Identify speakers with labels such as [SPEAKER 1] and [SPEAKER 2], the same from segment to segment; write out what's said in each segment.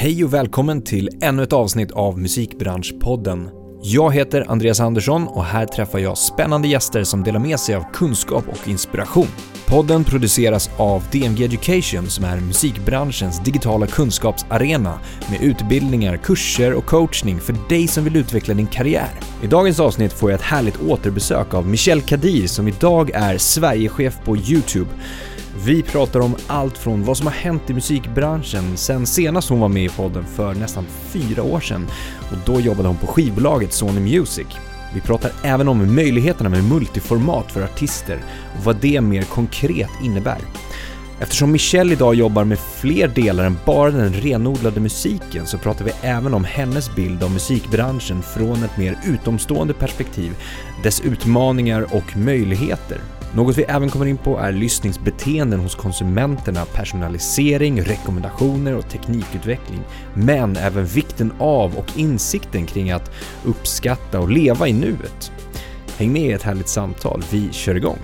[SPEAKER 1] Hej och välkommen till ännu ett avsnitt av Musikbranschpodden. Jag heter Andreas Andersson och här träffar jag spännande gäster som delar med sig av kunskap och inspiration. Podden produceras av DMG Education som är musikbranschens digitala kunskapsarena med utbildningar, kurser och coachning för dig som vill utveckla din karriär. I dagens avsnitt får jag ett härligt återbesök av Michel Kadir som idag är Sverigechef på YouTube. Vi pratar om allt från vad som har hänt i musikbranschen sen senast hon var med i podden för nästan fyra år sedan och då jobbade hon på skivbolaget Sony Music. Vi pratar även om möjligheterna med multiformat för artister och vad det mer konkret innebär. Eftersom Michelle idag jobbar med fler delar än bara den renodlade musiken så pratar vi även om hennes bild av musikbranschen från ett mer utomstående perspektiv, dess utmaningar och möjligheter. Något vi även kommer in på är lyssningsbeteenden hos konsumenterna, personalisering, rekommendationer och teknikutveckling. Men även vikten av och insikten kring att uppskatta och leva i nuet. Häng med i ett härligt samtal, vi kör igång!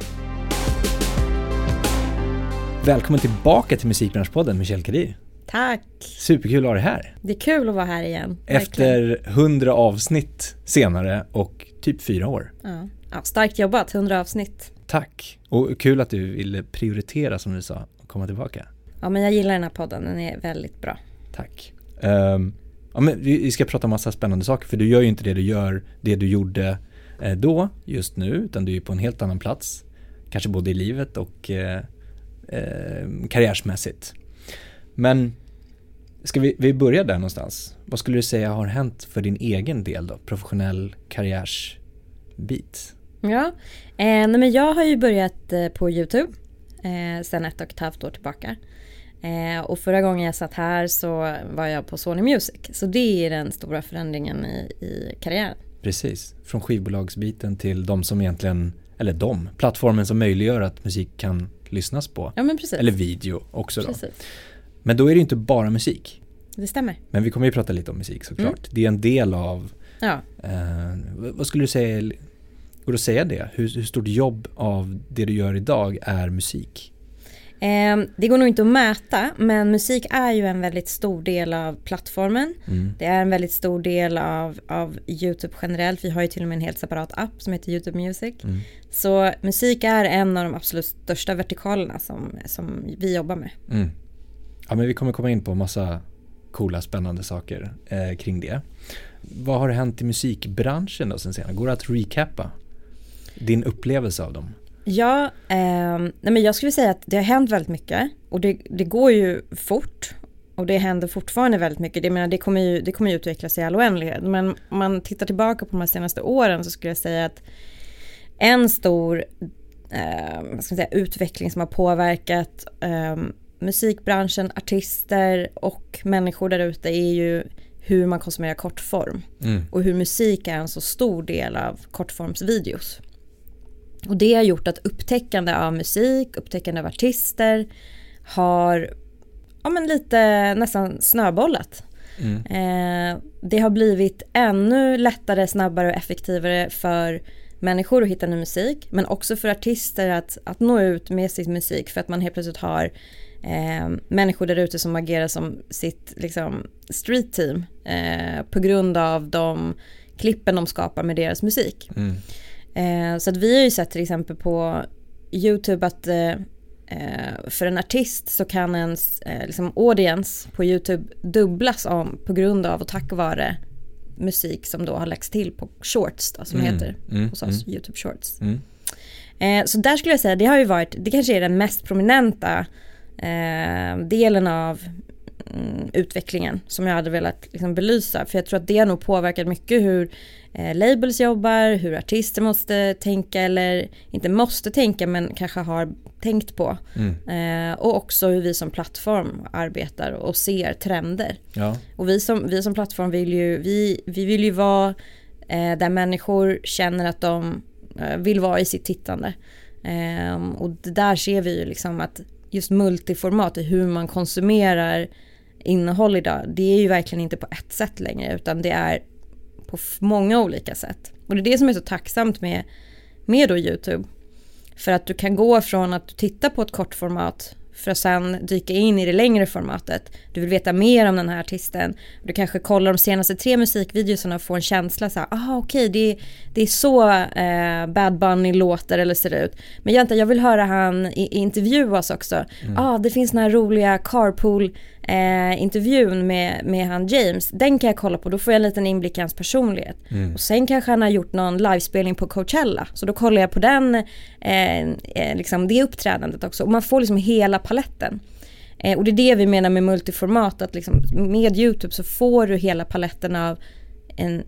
[SPEAKER 1] Välkommen tillbaka till Musikbranschpodden, Michel Kadir.
[SPEAKER 2] Tack!
[SPEAKER 1] Superkul att ha dig här.
[SPEAKER 2] Det är kul att vara här igen.
[SPEAKER 1] Efter hundra avsnitt senare och typ fyra år.
[SPEAKER 2] Ja. ja, starkt jobbat, hundra avsnitt.
[SPEAKER 1] Tack! Och kul att du ville prioritera som du sa och komma tillbaka.
[SPEAKER 2] Ja, men jag gillar den här podden, den är väldigt bra.
[SPEAKER 1] Tack. Um, ja, men vi ska prata massa spännande saker för du gör ju inte det du gör, det du gjorde eh, då, just nu, utan du är på en helt annan plats. Kanske både i livet och eh, eh, karriärsmässigt. Men ska vi, vi börja där någonstans? Vad skulle du säga har hänt för din egen del då, professionell karriärsbit?
[SPEAKER 2] Ja, eh, nej men jag har ju börjat eh, på YouTube eh, sedan ett och ett halvt år tillbaka. Eh, och förra gången jag satt här så var jag på Sony Music. Så det är den stora förändringen i, i karriären.
[SPEAKER 1] Precis, från skivbolagsbiten till de som egentligen, eller de, plattformen som möjliggör att musik kan lyssnas på.
[SPEAKER 2] Ja men precis.
[SPEAKER 1] Eller video också då.
[SPEAKER 2] Precis.
[SPEAKER 1] Men då är det inte bara musik.
[SPEAKER 2] Det stämmer.
[SPEAKER 1] Men vi kommer ju prata lite om musik såklart.
[SPEAKER 2] Mm.
[SPEAKER 1] Det är en del av,
[SPEAKER 2] Ja.
[SPEAKER 1] eh, vad skulle du säga, går det att säga det? Hur, hur stort jobb av det du gör idag är musik?
[SPEAKER 2] Eh, det går nog inte att mäta men musik är ju en väldigt stor del av plattformen.
[SPEAKER 1] Mm.
[SPEAKER 2] Det är en väldigt stor del av, av YouTube generellt. Vi har ju till och med en helt separat app som heter YouTube Music.
[SPEAKER 1] Mm.
[SPEAKER 2] Så musik är en av de absolut största vertikalerna som, som vi jobbar med.
[SPEAKER 1] Mm. Ja men vi kommer komma in på massa coola spännande saker eh, kring det. Vad har hänt i musikbranschen då sen senare? Går det att recappa din upplevelse av dem?
[SPEAKER 2] Ja, eh, nej men jag skulle säga att det har hänt väldigt mycket och det, det går ju fort och det händer fortfarande väldigt mycket. Det, menar, det, kommer ju, det kommer ju utvecklas i all oändlighet. Men om man tittar tillbaka på de här senaste åren så skulle jag säga att en stor eh, ska säga, utveckling som har påverkat eh, musikbranschen, artister och människor där ute är ju hur man konsumerar kortform
[SPEAKER 1] Mm.
[SPEAKER 2] och hur musik är en så stor del av kortformsvideos. Och det har gjort att upptäckande av musik, upptäckande av artister har ja, men lite nästan snöbollat.
[SPEAKER 1] Mm.
[SPEAKER 2] Eh, det har blivit ännu lättare, snabbare och effektivare för människor att hitta ny musik. Men också för artister att, att nå ut med sin musik för att man helt plötsligt har eh, människor där ute som agerar som sitt liksom, street team eh, på grund av de klippen de skapar med deras musik.
[SPEAKER 1] Mm.
[SPEAKER 2] Eh, så att vi har ju sett till exempel på YouTube att eh, eh, för en artist så kan ens eh, liksom audience på YouTube dubblas om på grund av och tack vare musik som då har lagts till på shorts då, som
[SPEAKER 1] Mm,
[SPEAKER 2] heter
[SPEAKER 1] mm,
[SPEAKER 2] hos oss, YouTube shorts.
[SPEAKER 1] Mm.
[SPEAKER 2] Eh, så där skulle jag säga, det har ju varit, det kanske är den mest prominenta eh, delen av mm, utvecklingen som jag hade velat liksom, belysa. För jag tror att det har nog påverkat mycket hur eh, labels jobbar, hur artister måste tänka eller inte måste tänka men kanske har tänkt på.
[SPEAKER 1] Mm.
[SPEAKER 2] Eh, och också hur vi som plattform arbetar och ser trender.
[SPEAKER 1] Ja.
[SPEAKER 2] Och vi som, vi som plattform vill ju, vi, vi vill ju vara eh, där människor känner att de eh, vill vara i sitt tittande. Eh, och där ser vi ju liksom att just multiformat, hur man konsumerar innehåll idag, det är ju verkligen inte på ett sätt längre utan det är på många olika sätt. Och det är det som är så tacksamt med, med då YouTube. För att du kan gå från att du tittar på ett kortformat för att sen dyka in i det längre formatet. Du vill veta mer om den här artisten. Du kanske kollar de senaste tre musikvideorna och får en känsla så här, ah okej okay, det, det är så eh, Bad Bunny låter eller ser ut. Men jag, jag vill höra han i, i intervjuas också. Mm. Ah, det finns den här roliga carpool eh, intervjun med, med han James, den kan jag kolla på, då får jag en liten inblick i hans personlighet. Mm. Och sen kanske han har gjort någon livespelning på Coachella, så då kollar jag på den, eh, eh, liksom det uppträdandet också. Och man får liksom hela paletten. Eh, och det är det vi menar med multiformat, att liksom med YouTube så får du hela paletten av en,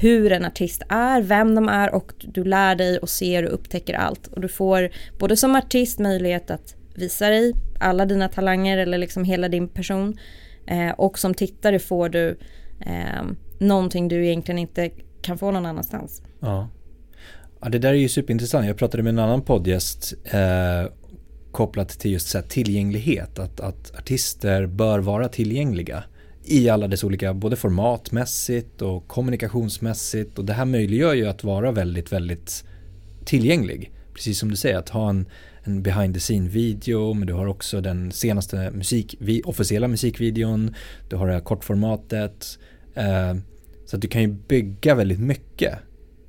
[SPEAKER 2] hur en artist är, vem de är och du lär dig och ser och upptäcker allt. Och du får både som artist möjlighet att visa dig alla dina talanger eller liksom hela din person. Eh, och som tittare får du eh, någonting du egentligen inte kan få någon annanstans.
[SPEAKER 1] Ja. ja, det där är ju superintressant. Jag pratade med en annan poddgäst eh, kopplat till just så tillgänglighet. Att, att artister bör vara tillgängliga i alla dess olika, både formatmässigt och kommunikationsmässigt. Och det här möjliggör ju att vara väldigt, väldigt tillgänglig. Precis som du säger, att ha en, en behind the scene video men du har också den senaste musik, officiella musikvideon, du har det här kortformatet. Eh, så att du kan ju bygga väldigt mycket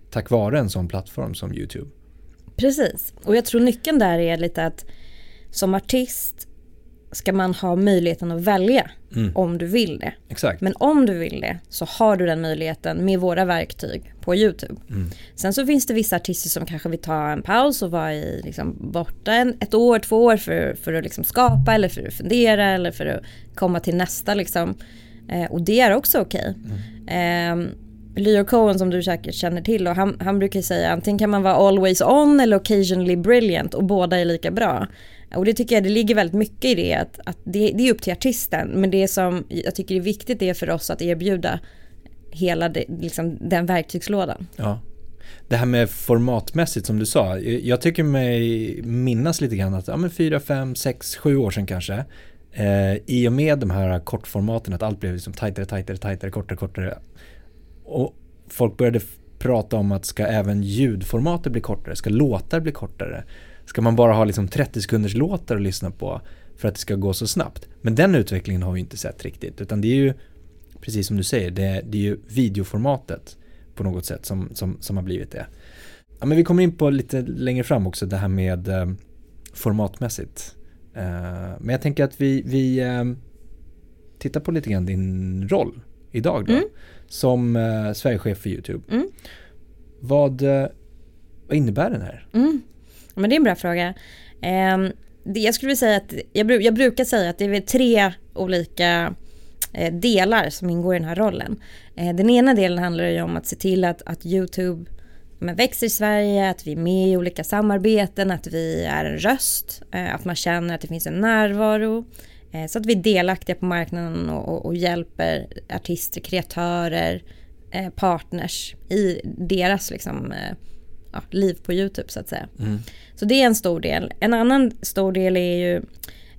[SPEAKER 1] tack vare en sån plattform som YouTube.
[SPEAKER 2] Precis, och jag tror nyckeln där är lite att som artist ska man ha möjligheten att välja mm. om du vill det.
[SPEAKER 1] Exakt.
[SPEAKER 2] Men om du vill det så har du den möjligheten med våra verktyg på YouTube. Mm. Sen så finns det vissa artister som kanske vill ta en paus och vara i, liksom, borta en, ett år, två år för, för att liksom skapa eller för att fundera eller för att komma till nästa. Liksom. Eh, och det är också okej. Okay. Mm. Eh, Leo Cohen som du säkert känner till och han, han brukar säga antingen kan man vara always on eller occasionally brilliant och båda är lika bra. Och det tycker jag det ligger väldigt mycket i det att, att det, det, är upp till artisten men det som jag tycker är viktigt är för oss att erbjuda hela det, liksom, den verktygslådan.
[SPEAKER 1] Ja. Det här med formatmässigt som du sa, jag tycker mig minnas lite grann att ja, men 4, 5, 6, 7 år sedan kanske eh, i och med de här kortformaten att allt blev liksom tajtare, tajtare, tajtare, kortare, kortare och folk började prata om att ska även ljudformatet bli kortare, ska låtar bli kortare Ska man bara ha liksom 30 sekunders låtar att lyssna på för att det ska gå så snabbt? Men den utvecklingen har vi inte sett riktigt utan det är ju precis som du säger, det, det är ju videoformatet på något sätt som, som, som har blivit det. Ja, men vi kommer in på lite längre fram också det här med eh, formatmässigt. Eh, men jag tänker att vi, vi eh, tittar på lite grann din roll idag då. Mm. Som eh, Sverigechef för YouTube. Mm. Vad, eh, vad innebär den här?
[SPEAKER 2] Mm. Men det är en bra fråga. Eh, det, jag skulle vilja säga att, jag, jag brukar säga att det är tre olika eh, delar som ingår i den här rollen. Eh, den ena delen handlar ju om att se till att, att YouTube men växer i Sverige, att vi är med i olika samarbeten, att vi är en röst, eh, att man känner att det finns en närvaro. Eh, så att vi är delaktiga på marknaden och, och, och hjälper artister, kreatörer, eh, partners i deras liksom, ja, liv på YouTube så att säga. Mm. Så det är en stor del. En annan stor del är ju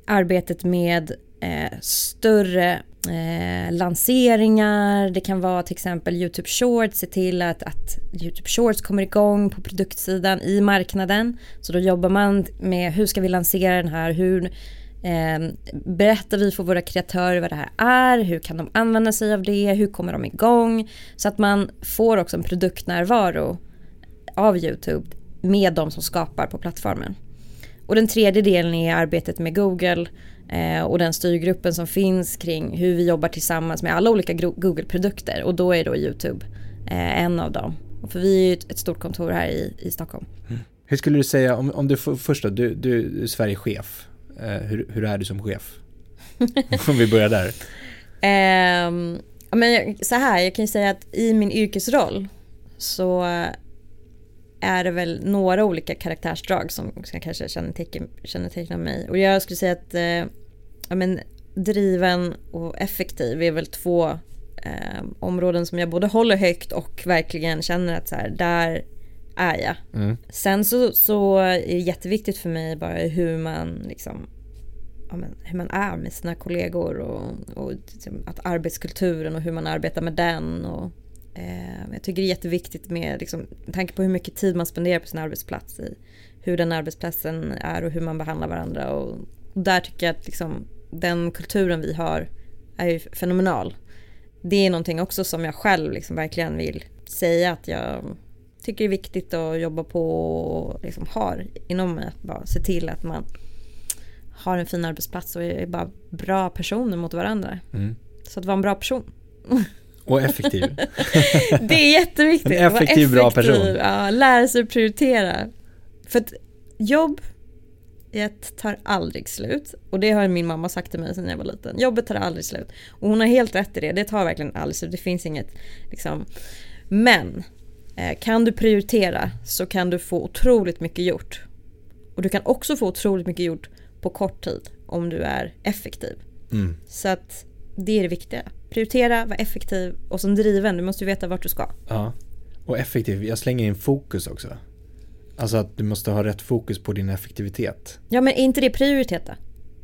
[SPEAKER 2] arbetet med eh, större eh, lanseringar. Det kan vara till exempel YouTube Shorts, se till att, att YouTube Shorts kommer igång på produktsidan i marknaden. Så då jobbar man med hur ska vi lansera den här, hur eh, berättar vi för våra kreatörer vad det här är, hur kan de använda sig av det, hur kommer de igång? Så att man får också en produktnärvaro av YouTube med de som skapar på plattformen. Och den tredje delen är arbetet med Google eh, och den styrgruppen som finns kring hur vi jobbar tillsammans med alla olika Google-produkter och då är då YouTube eh, en av dem. För vi är ju ett, stort kontor här i, i Stockholm. Mm.
[SPEAKER 1] Hur skulle du säga, om, om du först då, du, du är Sverigechef, eh, hur, hur är du som chef? om vi börjar där.
[SPEAKER 2] Um, men så här, jag kan ju säga att i min yrkesroll så är det väl några olika karaktärsdrag som, som kanske kännetecknar, kännetecknar mig. Och jag skulle säga att eh, ja, men, driven och effektiv är väl två eh, områden som jag både håller högt och verkligen känner att så här, där är jag. Mm. Sen så, så är det jätteviktigt för mig bara hur man liksom ja, men, hur man är med sina kollegor och, och liksom, att arbetskulturen och hur man arbetar med den och jag tycker det är jätteviktigt med, liksom, med tanke på hur mycket tid man spenderar på sin arbetsplats i hur den arbetsplatsen är och hur man behandlar varandra och Och där tycker jag att liksom, den kulturen vi har är ju fenomenal. Det är någonting också som jag själv liksom verkligen vill säga att jag tycker är viktigt att jobba på och liksom har inom mig. Att bara se till att man har en fin arbetsplats och är bara bra personer mot varandra.
[SPEAKER 1] Mm.
[SPEAKER 2] Så att vara en bra person.
[SPEAKER 1] Och effektiv.
[SPEAKER 2] det är jätteviktigt.
[SPEAKER 1] En effektiv, effektiv bra person.
[SPEAKER 2] Ja, lära sig prioritera. För att jobb ett tar aldrig slut. Och det har min mamma sagt till mig sedan jag var liten. Jobbet tar aldrig slut. Och hon har helt rätt i det. Det tar verkligen aldrig slut. Det finns inget liksom. Men eh, kan du prioritera så kan du få otroligt mycket gjort. Och du kan också få otroligt mycket gjort på kort tid om du är effektiv.
[SPEAKER 1] Mm.
[SPEAKER 2] Så att det är det viktiga. Prioritera, vara effektiv och som driven. Du måste veta vart du ska.
[SPEAKER 1] Ja, och effektiv. Jag slänger in fokus också. Alltså att du måste ha rätt fokus på din effektivitet.
[SPEAKER 2] Ja men är inte det prioritet då?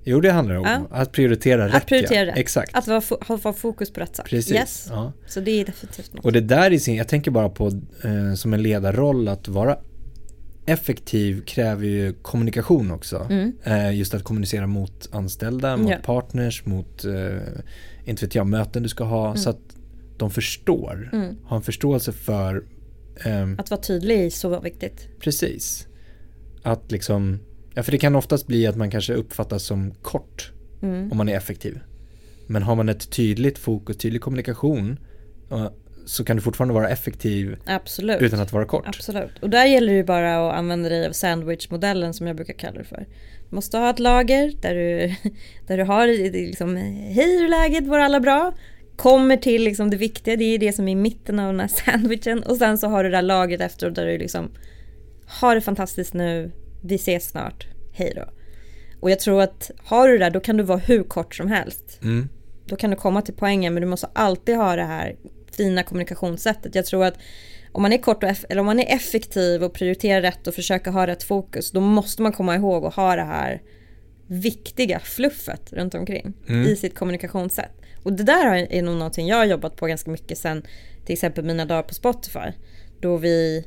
[SPEAKER 1] Jo det handlar om ja. att prioritera rätt.
[SPEAKER 2] Att prioritera ja. rätt.
[SPEAKER 1] Exakt.
[SPEAKER 2] Att vara, ha fokus på rätt sak.
[SPEAKER 1] Precis.
[SPEAKER 2] Yes.
[SPEAKER 1] Ja.
[SPEAKER 2] Så det är definitivt något.
[SPEAKER 1] Och det där i sin, jag tänker bara på eh, som en ledarroll att vara effektiv kräver ju kommunikation också.
[SPEAKER 2] Mm.
[SPEAKER 1] Eh, just att kommunicera mot anställda, mot partners, mot eh, inte vet jag, möten du ska ha. Mm. Så att de förstår,
[SPEAKER 2] mm.
[SPEAKER 1] har en förståelse för
[SPEAKER 2] Um, att vara tydlig är så viktigt.
[SPEAKER 1] Precis. Att liksom, ja för det kan oftast bli att man kanske uppfattas som kort
[SPEAKER 2] mm.
[SPEAKER 1] om man är effektiv. Men har man ett tydligt fokus, tydlig kommunikation så kan du fortfarande vara effektiv
[SPEAKER 2] Absolut.
[SPEAKER 1] utan att vara kort.
[SPEAKER 2] Absolut. Och där gäller det ju bara att använda dig av sandwichmodellen som jag brukar kalla det för. Du måste ha ett lager där du, där du har liksom, hej hur är läget, var alla bra? kommer till liksom det viktiga, det är det som är i mitten av den här sandwichen och sen så har du det där lagret efteråt där du liksom har det fantastiskt nu, vi ses snart, hej då. Och jag tror att har du det där då kan du vara hur kort som helst.
[SPEAKER 1] Mm.
[SPEAKER 2] Då kan du komma till poängen men du måste alltid ha det här fina kommunikationssättet. Jag tror att om man är kort och eller om man är effektiv och prioriterar rätt och försöker ha rätt fokus då måste man komma ihåg att ha det här viktiga fluffet runt omkring
[SPEAKER 1] mm.
[SPEAKER 2] i sitt kommunikationssätt. Och det där är nog någonting jag har jobbat på ganska mycket sen till exempel mina dagar på Spotify. Då vi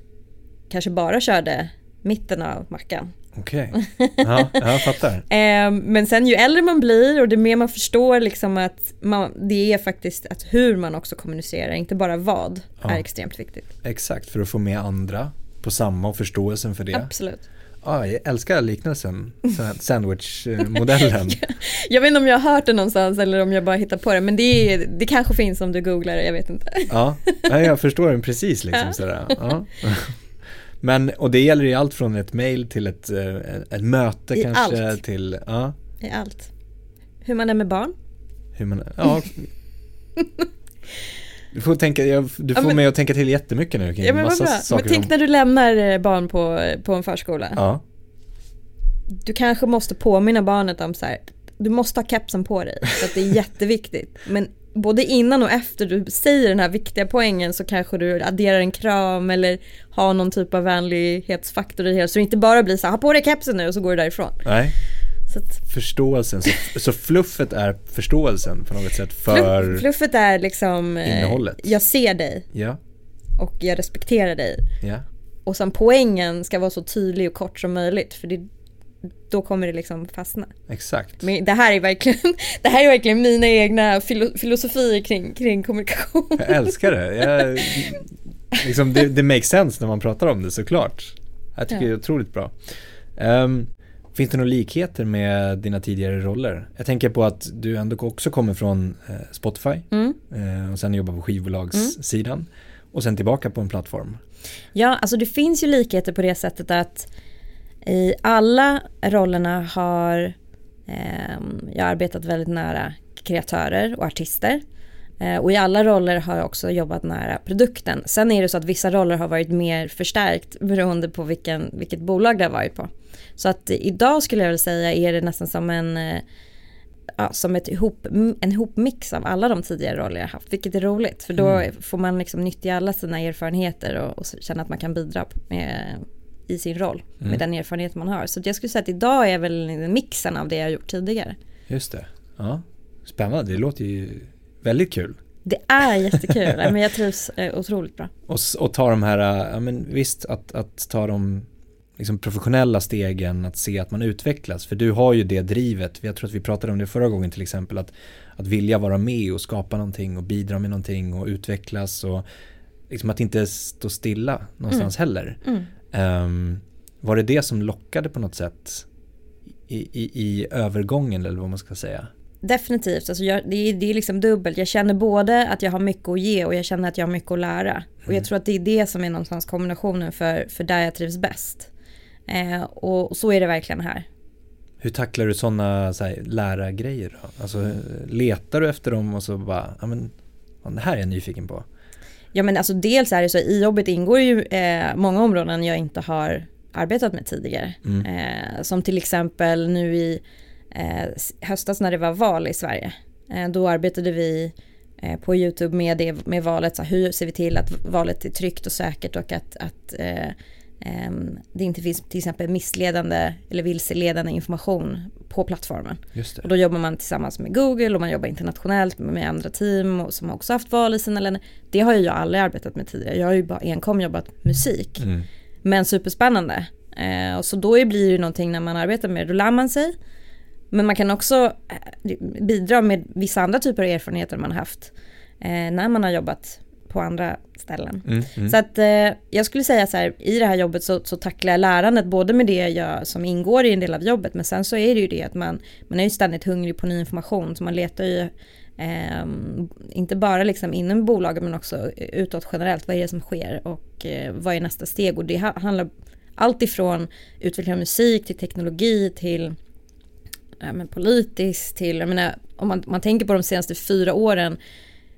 [SPEAKER 2] kanske bara körde mitten av mackan.
[SPEAKER 1] Okej, okay. ja, jag fattar.
[SPEAKER 2] Ehm, men sen ju äldre man blir och det mer man förstår liksom att man, det är faktiskt att hur man också kommunicerar, inte bara vad, ja. är extremt viktigt.
[SPEAKER 1] Exakt, för att få med andra på samma och förståelsen för det.
[SPEAKER 2] Absolut.
[SPEAKER 1] Ja, jag älskar liknelsen, sandwich-modellen.
[SPEAKER 2] jag vet inte om jag har hört det någonstans eller om jag bara hittar på det, men det, är, det kanske finns om du googlar jag vet inte.
[SPEAKER 1] ja, jag förstår den precis liksom ja. sådär. Ja. Men, och det gäller ju allt från ett mail till ett, eh, ett möte
[SPEAKER 2] I
[SPEAKER 1] kanske
[SPEAKER 2] allt.
[SPEAKER 1] till, ja.
[SPEAKER 2] I allt. Hur man är med barn.
[SPEAKER 1] Hur man, ja. Du får, tänka, jag, du får ja, men, mig att tänka till jättemycket nu kring
[SPEAKER 2] ja, men
[SPEAKER 1] massa
[SPEAKER 2] bra.
[SPEAKER 1] saker.
[SPEAKER 2] Men tänk om... när du lämnar eh, barn på, på en förskola.
[SPEAKER 1] Ja.
[SPEAKER 2] Du kanske måste påminna barnet om så här, du måste ha kepsen på dig, att det är jätteviktigt. Men både innan och efter du säger den här viktiga poängen så kanske du adderar en kram eller har någon typ av vänlighetsfaktor i det hela. Så det inte bara blir så här, ha på dig kepsen nu och så går du därifrån.
[SPEAKER 1] Nej.
[SPEAKER 2] Så att,
[SPEAKER 1] förståelsen, så, så, fluffet är förståelsen på något sätt för
[SPEAKER 2] Fluffet är liksom
[SPEAKER 1] eh, innehållet.
[SPEAKER 2] Jag ser dig.
[SPEAKER 1] Ja.
[SPEAKER 2] Och jag respekterar dig.
[SPEAKER 1] Ja.
[SPEAKER 2] Och sen poängen ska vara så tydlig och kort som möjligt. För det, då kommer det liksom fastna.
[SPEAKER 1] Exakt.
[SPEAKER 2] Men det här är verkligen, det här är verkligen mina egna filo, filosofier kring, kring kommunikation.
[SPEAKER 1] Jag älskar det. Jag, liksom, det. Det makes sense när man pratar om det såklart. Jag tycker ja. det är otroligt bra. Um, Finns det några likheter med dina tidigare roller? Jag tänker på att du ändå också kommer från eh, Spotify
[SPEAKER 2] mm.
[SPEAKER 1] eh, och sen jobbar på skivbolagssidan mm. och sen tillbaka på en plattform.
[SPEAKER 2] Ja, alltså det finns ju likheter på det sättet att i alla rollerna har eh, jag arbetat väldigt nära kreatörer och artister. Eh, och i alla roller har jag också jobbat nära produkten. Sen är det så att vissa roller har varit mer förstärkt beroende på vilken, vilket bolag det har varit på. Så att idag skulle jag vilja säga är det nästan som en eh, ja, som ett ihop, en ihopmix av alla de tidigare roller jag haft, vilket är roligt. För då mm. får man liksom nyttja alla sina erfarenheter och, och känna att man kan bidra med, i sin roll mm. med den erfarenhet man har. Så jag skulle säga att idag är väl mixen av det jag gjort tidigare.
[SPEAKER 1] Just det. Ja. Spännande, det låter ju väldigt kul.
[SPEAKER 2] Det är jättekul, men jag trivs eh, otroligt bra.
[SPEAKER 1] Och, och ta de här, ja men visst att, att ta de liksom professionella stegen att se att man utvecklas. För du har ju det drivet, jag tror att vi pratade om det förra gången till exempel, att, att vilja vara med och skapa någonting och bidra med någonting och utvecklas och liksom att inte stå stilla någonstans mm. heller. Mm. Um, var det det som lockade på något sätt i, i, i övergången eller vad man ska säga?
[SPEAKER 2] Definitivt, alltså jag, det, är, det är liksom dubbelt. Jag känner både att jag har mycket att ge och jag känner att jag har mycket att lära. Mm. Och jag mm. tror att det är det som är någonstans kombinationen för, för där jag trivs bäst. Eh, och, så är det verkligen här.
[SPEAKER 1] Hur tacklar du sådana så här, lärargrejer då? Alltså letar du efter dem och så bara, ja men det här är jag nyfiken på.
[SPEAKER 2] Ja men alltså dels är det så, i jobbet ingår ju eh, många områden jag inte har arbetat med tidigare. Mm. Eh, som till exempel nu i eh, höstas när det var val i Sverige. Eh, då arbetade vi eh, på YouTube med, det, med valet, så hur ser vi till att valet är tryggt och säkert och att, att eh, det inte finns till exempel missledande eller vilseledande information på plattformen. Och då jobbar man tillsammans med Google och man jobbar internationellt med andra team och som har också haft val i sina länder. Det har ju jag aldrig arbetat med tidigare. Jag har ju bara enkom jobbat musik. Mm. Men superspännande. Eh, och så då blir det ju någonting när man arbetar med det, då lär man sig. Men man kan också eh, bidra med vissa andra typer av erfarenheter man har haft eh, när man har jobbat på andra ställen. Mm, mm. Så att eh, jag skulle säga så här, i det här jobbet så, så tacklar jag lärandet både med det jag, som ingår i en del av jobbet, men sen så är det ju det att man, man är ju ständigt hungrig på ny information, så man letar ju eh, inte bara liksom inom bolaget men också utåt generellt, vad är det som sker och eh, vad är nästa steg? Och det handlar allt ifrån utveckling av musik till teknologi till ja, men politiskt till, jag menar, om man, man tänker på de senaste fyra åren,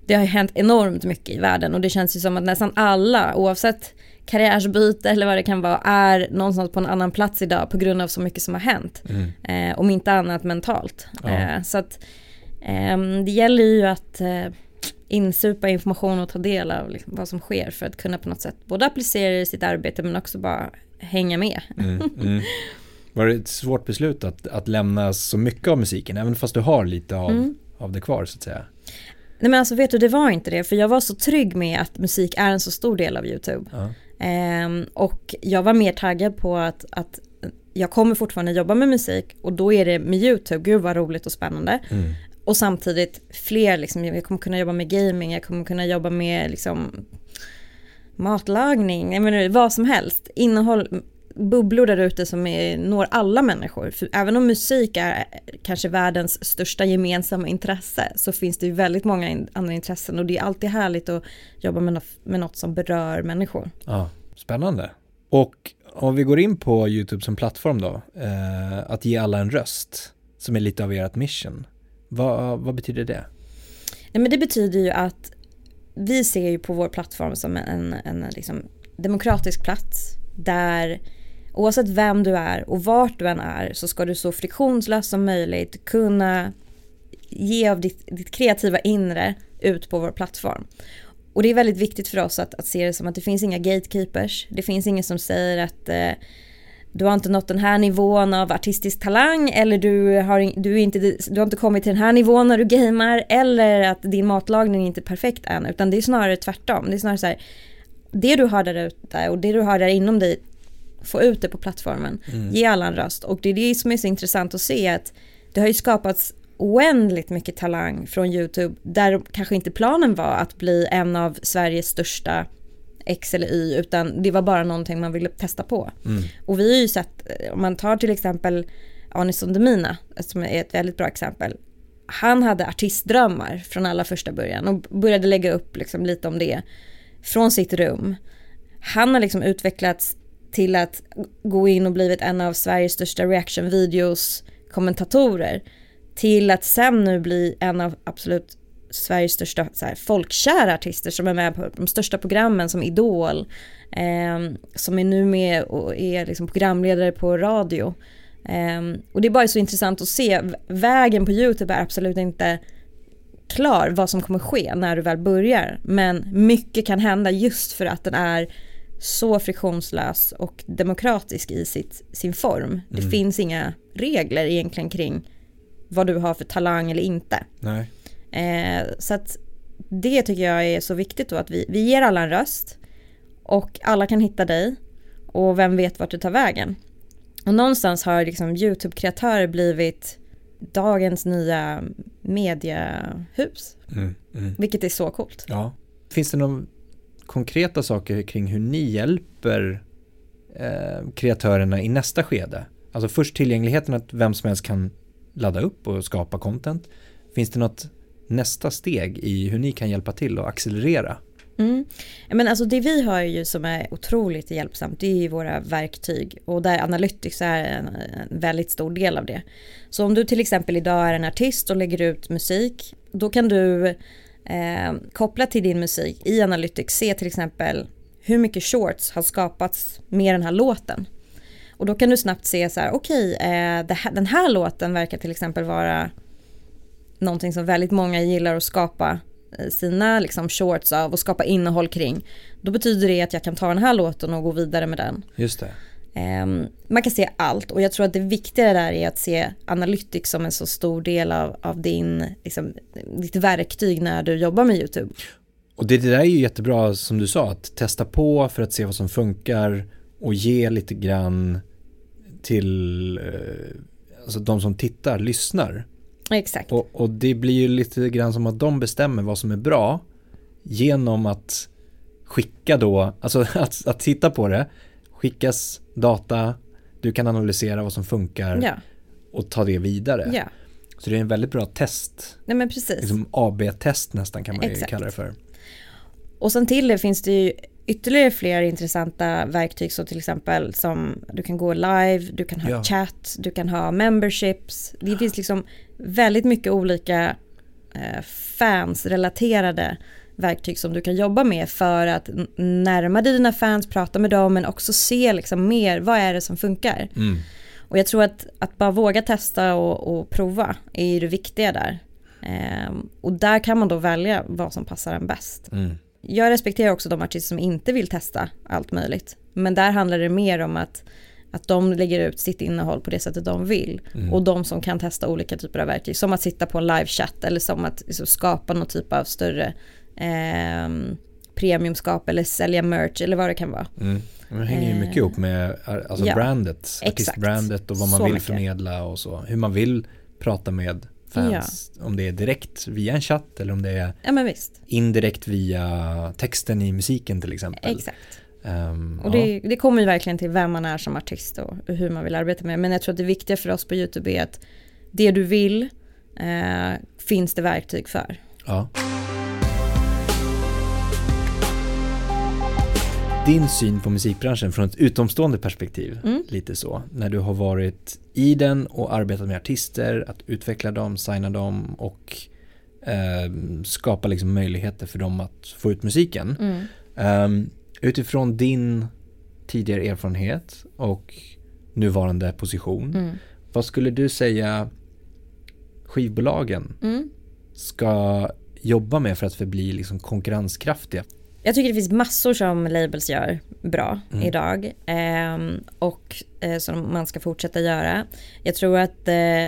[SPEAKER 2] det har hänt enormt mycket i världen och det känns ju som att nästan alla, oavsett karriärsbyte eller vad det kan vara, är någonstans på en annan plats idag på grund av så mycket som har hänt. Mm. Eh, om inte annat mentalt. Ja. Eh, så att eh, det gäller ju att eh, insupa information och ta del av liksom vad som sker för att kunna på något sätt både applicera i sitt arbete men också bara hänga med. Mm, mm.
[SPEAKER 1] Var det ett svårt beslut att, att lämna så mycket av musiken, även fast du har lite av, mm. av det kvar så att säga?
[SPEAKER 2] Nej men alltså vet du, det var inte det, för jag var så trygg med att musik är en så stor del av YouTube. Ja. Ehm, och jag var mer taggad på att, att jag kommer fortfarande jobba med musik och då är det med YouTube, gud vad roligt och spännande. Mm. Och samtidigt fler, liksom, jag kommer kunna jobba med gaming, jag kommer kunna jobba med liksom, matlagning, jag menar, vad som helst. Innehåll, bubblor där ute som är, når alla människor. För även om musik är kanske världens största gemensamma intresse så finns det ju väldigt många andra intressen och det är alltid härligt att jobba med något, med något som berör människor.
[SPEAKER 1] Ja, spännande. Och om vi går in på YouTube som plattform då, eh, att ge alla en röst som är lite av ert mission. Vad, vad betyder det?
[SPEAKER 2] Nej, men det betyder ju att vi ser ju på vår plattform som en, en liksom demokratisk plats där oavsett vem du är och vart du än är så ska du så friktionslöst som möjligt kunna ge av ditt, ditt kreativa inre ut på vår plattform. Och det är väldigt viktigt för oss att, att se det som att det finns inga gatekeepers. Det finns ingen som säger att eh, du har inte nått den här nivån av artistisk talang eller du har, du, inte, du har inte kommit till den här nivån när du gamer eller att din matlagning är inte är perfekt än utan det är snarare tvärtom. Det är snarare så här, det du har där ute och det du har där inom dig få ut det på plattformen, mm. ge alla en röst och det är det som är så intressant att se att det har ju skapats oändligt mycket talang från YouTube där kanske inte planen var att bli en av Sveriges största X eller Y utan det var bara någonting man ville testa på. Mm. Och vi har ju sett, om man tar till exempel Anis Demina som är ett väldigt bra exempel. Han hade artistdrömmar från allra första början och började lägga upp liksom lite om det från sitt rum. Han har liksom utvecklats till att gå in och blivit en av Sveriges största reaction-videos kommentatorer till att sen nu bli en av absolut Sveriges största så här, folkkära artister som är med på de största programmen som Idol, eh, som är nu med och är liksom programledare på radio. Eh, och det är bara så intressant att se, vägen på YouTube är absolut inte klar vad som kommer ske när du väl börjar, men mycket kan hända just för att den är så friktionslös och demokratisk i sitt, sin form. Mm. Det finns inga regler egentligen kring vad du har för talang eller inte. Eh, så att det tycker jag är så viktigt då att vi, vi ger alla en röst och alla kan hitta dig och vem vet vart det tar vägen. Och någonstans har liksom YouTube-kreatörer blivit dagens nya mediehus. Mm, mm. Vilket är så coolt.
[SPEAKER 1] Ja. Finns det några konkreta saker kring hur ni hjälper eh, kreatörerna i nästa skede? Alltså först tillgängligheten att vem som helst kan ladda upp och skapa content. Finns det något nästa steg i hur ni kan hjälpa till och accelerera?
[SPEAKER 2] Mm. Men alltså det vi har ju som är otroligt hjälpsamt det är ju våra verktyg och där Analytics är en, en, väldigt stor del av det. Så om du till exempel idag är en artist och lägger ut musik då kan du eh, koppla till din musik i Analytics se till exempel hur mycket shorts har skapats med den här låten. Och då kan du snabbt se så här, okej, okay, eh, den här låten verkar till exempel vara någonting som väldigt många gillar att skapa eh, sina liksom shorts av och skapa innehåll kring. Då betyder det att jag kan ta den här låten och gå vidare med den.
[SPEAKER 1] Just det.
[SPEAKER 2] Um, man kan se allt och jag tror att det viktiga där är att se Analytics som en så stor del av, av din, liksom, ditt verktyg när du jobbar med YouTube.
[SPEAKER 1] Och det, det där är ju jättebra som du sa, att testa på för att se vad som funkar och ge lite grann till eh, alltså de som tittar, lyssnar.
[SPEAKER 2] Exakt.
[SPEAKER 1] Och, och, det blir ju lite grann som att de bestämmer vad som är bra genom att skicka då, alltså att, att titta på det, skickas data, du kan analysera vad som funkar ja. och ta det vidare.
[SPEAKER 2] Ja.
[SPEAKER 1] Så det är en väldigt bra test.
[SPEAKER 2] Nej men precis.
[SPEAKER 1] Liksom AB-test nästan kan man ju kalla det för.
[SPEAKER 2] Och sen till det finns det ju ytterligare fler intressanta verktyg så till exempel som du kan gå live, du kan ha ja. chat, du kan ha memberships. Det finns liksom väldigt mycket olika eh, fans-relaterade verktyg som du kan jobba med för att närma dig dina fans, prata med dem men också se liksom mer, vad är det som funkar? Mm. Och jag tror att, att bara våga testa och, och prova är det viktiga där. Eh, och där kan man då välja vad som passar en bäst. Mm jag respekterar också de artister som inte vill testa allt möjligt. Men där handlar det mer om att, att de lägger ut sitt innehåll på det sättet de vill. Mm. Och de som kan testa olika typer av verktyg. Som att sitta på en livechatt eller som att liksom, skapa någon typ av större eh, premiumskap eller sälja merch eller vad det kan vara. Mm.
[SPEAKER 1] Det hänger ju mycket ihop med alltså ja, brandet, artistbrandet och vad man så vill mycket. förmedla och så. Hur man vill prata med fans. Ja. Om det är direkt via en chatt eller om det är
[SPEAKER 2] ja,
[SPEAKER 1] indirekt via texten i musiken till exempel.
[SPEAKER 2] Exakt. Um, och det, det, kommer ju verkligen till vem man är som artist och hur man vill arbeta med. Men jag tror att det viktiga för oss på YouTube är att det du vill eh, finns det verktyg för.
[SPEAKER 1] Ja. Din syn på musikbranschen från ett utomstående perspektiv. Mm. Lite så. När du har varit i den och arbetat med artister, att utveckla dem, signa dem och eh, skapa liksom möjligheter för dem att få ut musiken. Mm. Um, utifrån din tidigare erfarenhet och nuvarande position. Mm. Vad skulle du säga skivbolagen mm. ska jobba med för att förbli liksom konkurrenskraftiga?
[SPEAKER 2] Jag tycker det finns massor som labels gör bra mm. idag eh, och eh, som man ska fortsätta göra. Jag tror att eh,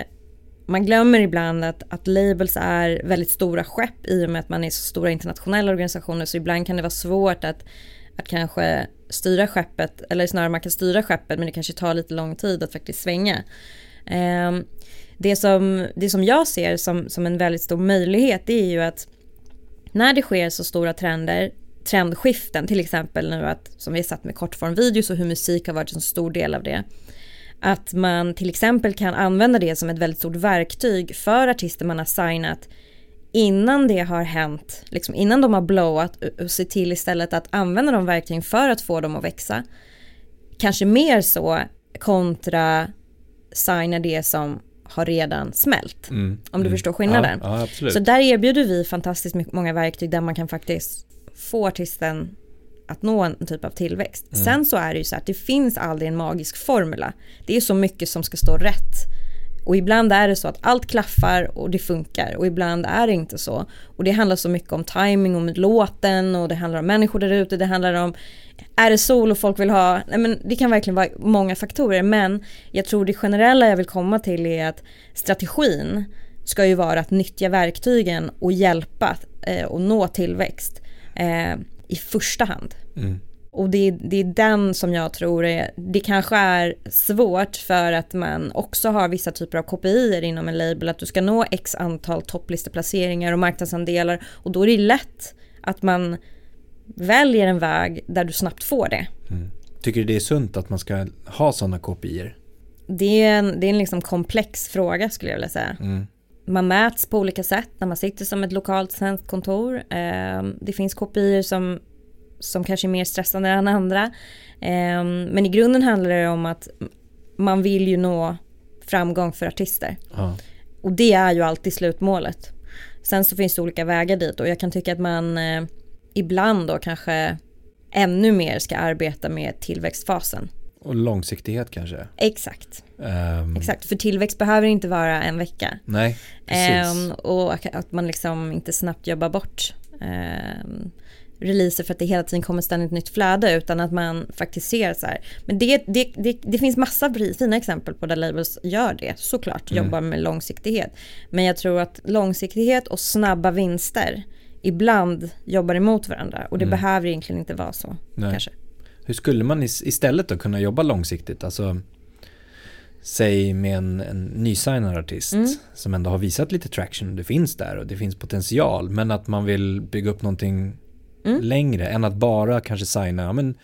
[SPEAKER 2] man glömmer ibland att, att labels är väldigt stora skepp i och med att man är så stora internationella organisationer så ibland kan det vara svårt att, att kanske styra skeppet eller snarare man kan styra skeppet men det kanske tar lite lång tid att faktiskt svänga. Ehm, det, som, det som jag ser som, som en väldigt stor möjlighet det är ju att när det sker så stora trender trendskiften, till exempel nu att, som vi sett med kortformvideos och hur musik har varit en stor del av det. Att man till exempel kan använda det som ett väldigt stort verktyg för artister man har signat innan det har hänt, liksom innan de har blowat och se till istället att använda de verktygen för att få dem att växa. Kanske mer så kontra signa det som har redan smält. Mm, om du mm. förstår skillnaden.
[SPEAKER 1] Ja, ja,
[SPEAKER 2] så där erbjuder vi fantastiskt många verktyg där man kan faktiskt få artisten att nå en typ av tillväxt. Mm. Sen så är det ju så att det finns aldrig en magisk formula. Det är så mycket som ska stå rätt. Och ibland är det så att allt klaffar och det funkar och ibland är det inte så. Och det handlar så mycket om timing, om låten och det handlar om människor där ute, det handlar om är det sol och folk vill ha, nej men det kan verkligen vara många faktorer men jag tror det generella jag vill komma till är att strategin ska ju vara att nyttja verktygen och hjälpa eh, och nå tillväxt eh, i första hand. Mm. Och det, det är den som jag tror är, det kanske är svårt för att man också har vissa typer av KPI inom en label, att du ska nå x antal topplisteplaceringar och marknadsandelar och då är det lätt att man väljer en väg där du snabbt får det.
[SPEAKER 1] Mm. Tycker du det är sunt att man ska ha sådana KPI?
[SPEAKER 2] Det är en, det är en liksom komplex fråga skulle jag vilja säga. Mm. Man mäts på olika sätt när man sitter som ett lokalt svenskt kontor. Eh, det finns KPI som som kanske är mer stressande än andra. Ehm, men i grunden handlar det om att man vill ju nå framgång för artister. Ja. Och det är ju alltid slutmålet. Sen så finns det olika vägar dit och jag kan tycka att man eh, ibland då kanske ännu mer ska arbeta med tillväxtfasen.
[SPEAKER 1] Och långsiktighet kanske?
[SPEAKER 2] Exakt. Um... Exakt, för tillväxt behöver inte vara en vecka.
[SPEAKER 1] Nej, precis. Um,
[SPEAKER 2] och att man liksom inte snabbt jobbar bort um, releaser för att det hela tiden kommer ständigt nytt flöde utan att man faktiskt ser så här. Men det, det, det, det finns massa fina exempel på där labels gör det såklart, mm. jobbar med långsiktighet. Men jag tror att långsiktighet och snabba vinster ibland jobbar emot varandra och det mm. behöver egentligen inte vara så Nej. kanske.
[SPEAKER 1] Hur skulle man istället då kunna jobba långsiktigt? Alltså säg med en, en nysignad artist mm. som ändå har visat lite traction, det finns där och det finns potential men att man vill bygga upp någonting mm. längre än att bara kanske signa ja, men,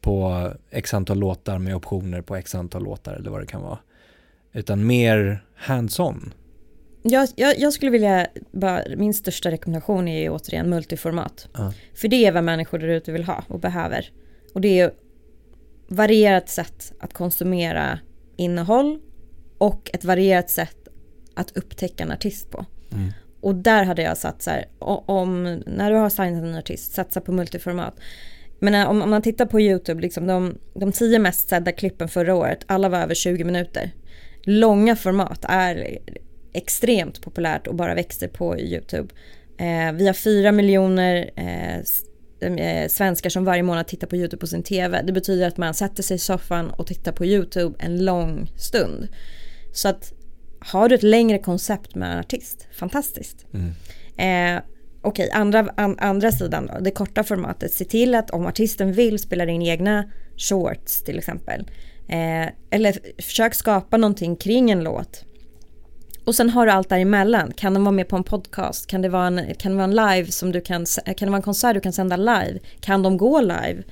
[SPEAKER 1] på x antal låtar med optioner på x antal låtar eller vad det kan vara. Utan mer hands-on.
[SPEAKER 2] Jag, jag, jag, skulle vilja, bara, min största rekommendation är återigen multiformat. Uh. För det är vad människor där ute vill ha och behöver. Och det är varierat sätt att konsumera innehåll och ett varierat sätt att upptäcka en artist på. Mm. Och där hade jag satt så här, om, när du har signat en artist, satsa på multiformat. Men eh, om, om man tittar på YouTube, liksom de, de tio mest sedda klippen förra året, alla var över 20 minuter. Långa format är extremt populärt och bara växer på YouTube. Eh, vi har fyra miljoner eh, eh, svenskar som varje månad tittar på YouTube på sin TV. Det betyder att man sätter sig i soffan och tittar på YouTube en lång stund. Så att har du ett längre koncept med en artist, fantastiskt. Mm. Eh, Okej, okay, andra, an, andra sidan då, det korta formatet. Se till att om artisten vill spela in egna shorts till exempel. Eh, eller försök skapa någonting kring en låt. Och sen har du allt däremellan. Kan den vara med på en podcast? Kan det vara en, kan det vara en live som du kan, kan det vara en konsert du kan sända live? Kan de gå live?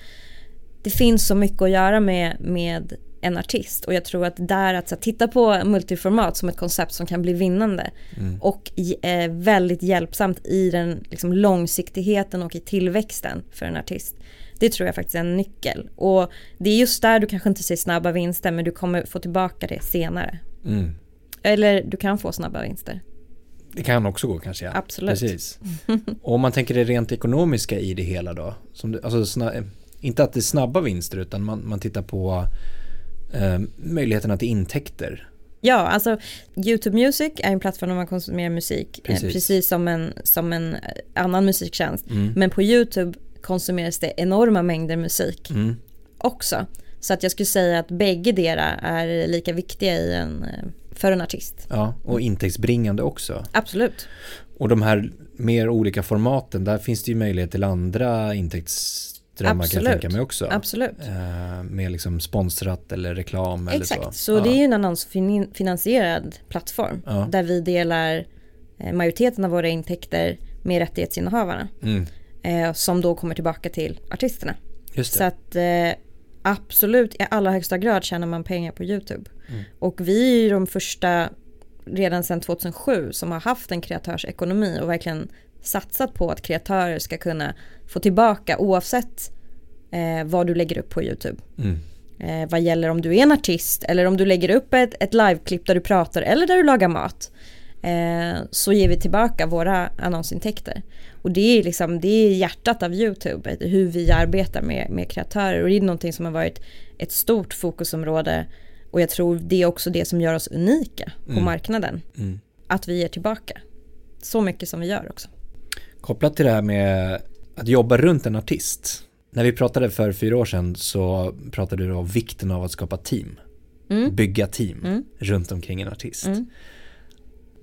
[SPEAKER 2] Det finns så mycket att göra med, med en artist och jag tror att där att så, titta på multiformat som ett koncept som kan bli vinnande mm. och eh, väldigt hjälpsamt i den liksom, långsiktigheten och i tillväxten för en artist. Det tror jag faktiskt är en nyckel och det är just där du kanske inte ser snabba vinster men du kommer få tillbaka det senare. Mm. Eller du kan få snabba vinster.
[SPEAKER 1] Det kan också gå kanske ja.
[SPEAKER 2] Absolut.
[SPEAKER 1] Precis. och om man tänker det rent ekonomiska i det hela då. Som du, alltså, inte att det är snabba vinster utan man, man tittar på eh, möjligheterna till intäkter.
[SPEAKER 2] Ja, alltså YouTube Music är en plattform där man konsumerar musik, eh, precis, precis som, en, som en annan musiktjänst. Mm. Men på YouTube konsumeras det enorma mängder musik mm. också. Så att jag skulle säga att bägge dera är lika viktiga i en, eh, för en artist.
[SPEAKER 1] Ja, och intäktsbringande också.
[SPEAKER 2] Absolut.
[SPEAKER 1] Och de här mer olika formaten, där finns det ju möjlighet till andra intäkts drömmar Absolut. kan jag tänka mig också.
[SPEAKER 2] Absolut.
[SPEAKER 1] Eh, med liksom sponsrat eller reklam
[SPEAKER 2] Exakt.
[SPEAKER 1] eller så.
[SPEAKER 2] så ja. det är ju en annonsfinansierad plattform ja. där vi delar eh, majoriteten av våra intäkter med rättighetsinnehavarna. Mm. Eh, som då kommer tillbaka till artisterna. Så att eh, absolut i allra högsta grad tjänar man pengar på YouTube. Mm. Och vi är ju de första redan sedan 2007 som har haft en kreatörsekonomi och verkligen satsat på att kreatörer ska kunna få tillbaka oavsett eh, vad du lägger upp på YouTube. Mm. Eh, vad gäller om du är en artist eller om du lägger upp ett, ett liveklipp där du pratar eller där du lagar mat. Eh, så ger vi tillbaka våra annonsintäkter. Och det är, liksom, det är hjärtat av YouTube, hur vi arbetar med, med kreatörer. Och det är någonting som har varit ett stort fokusområde. Och jag tror det är också det som gör oss unika på mm. marknaden. Mm. Att vi ger tillbaka. Så mycket som vi gör också.
[SPEAKER 1] Kopplat till det här med att jobba runt en artist. När vi pratade för fyra år sedan så pratade du om vikten av att skapa team. Mm. Bygga team mm. runt omkring en artist. Mm.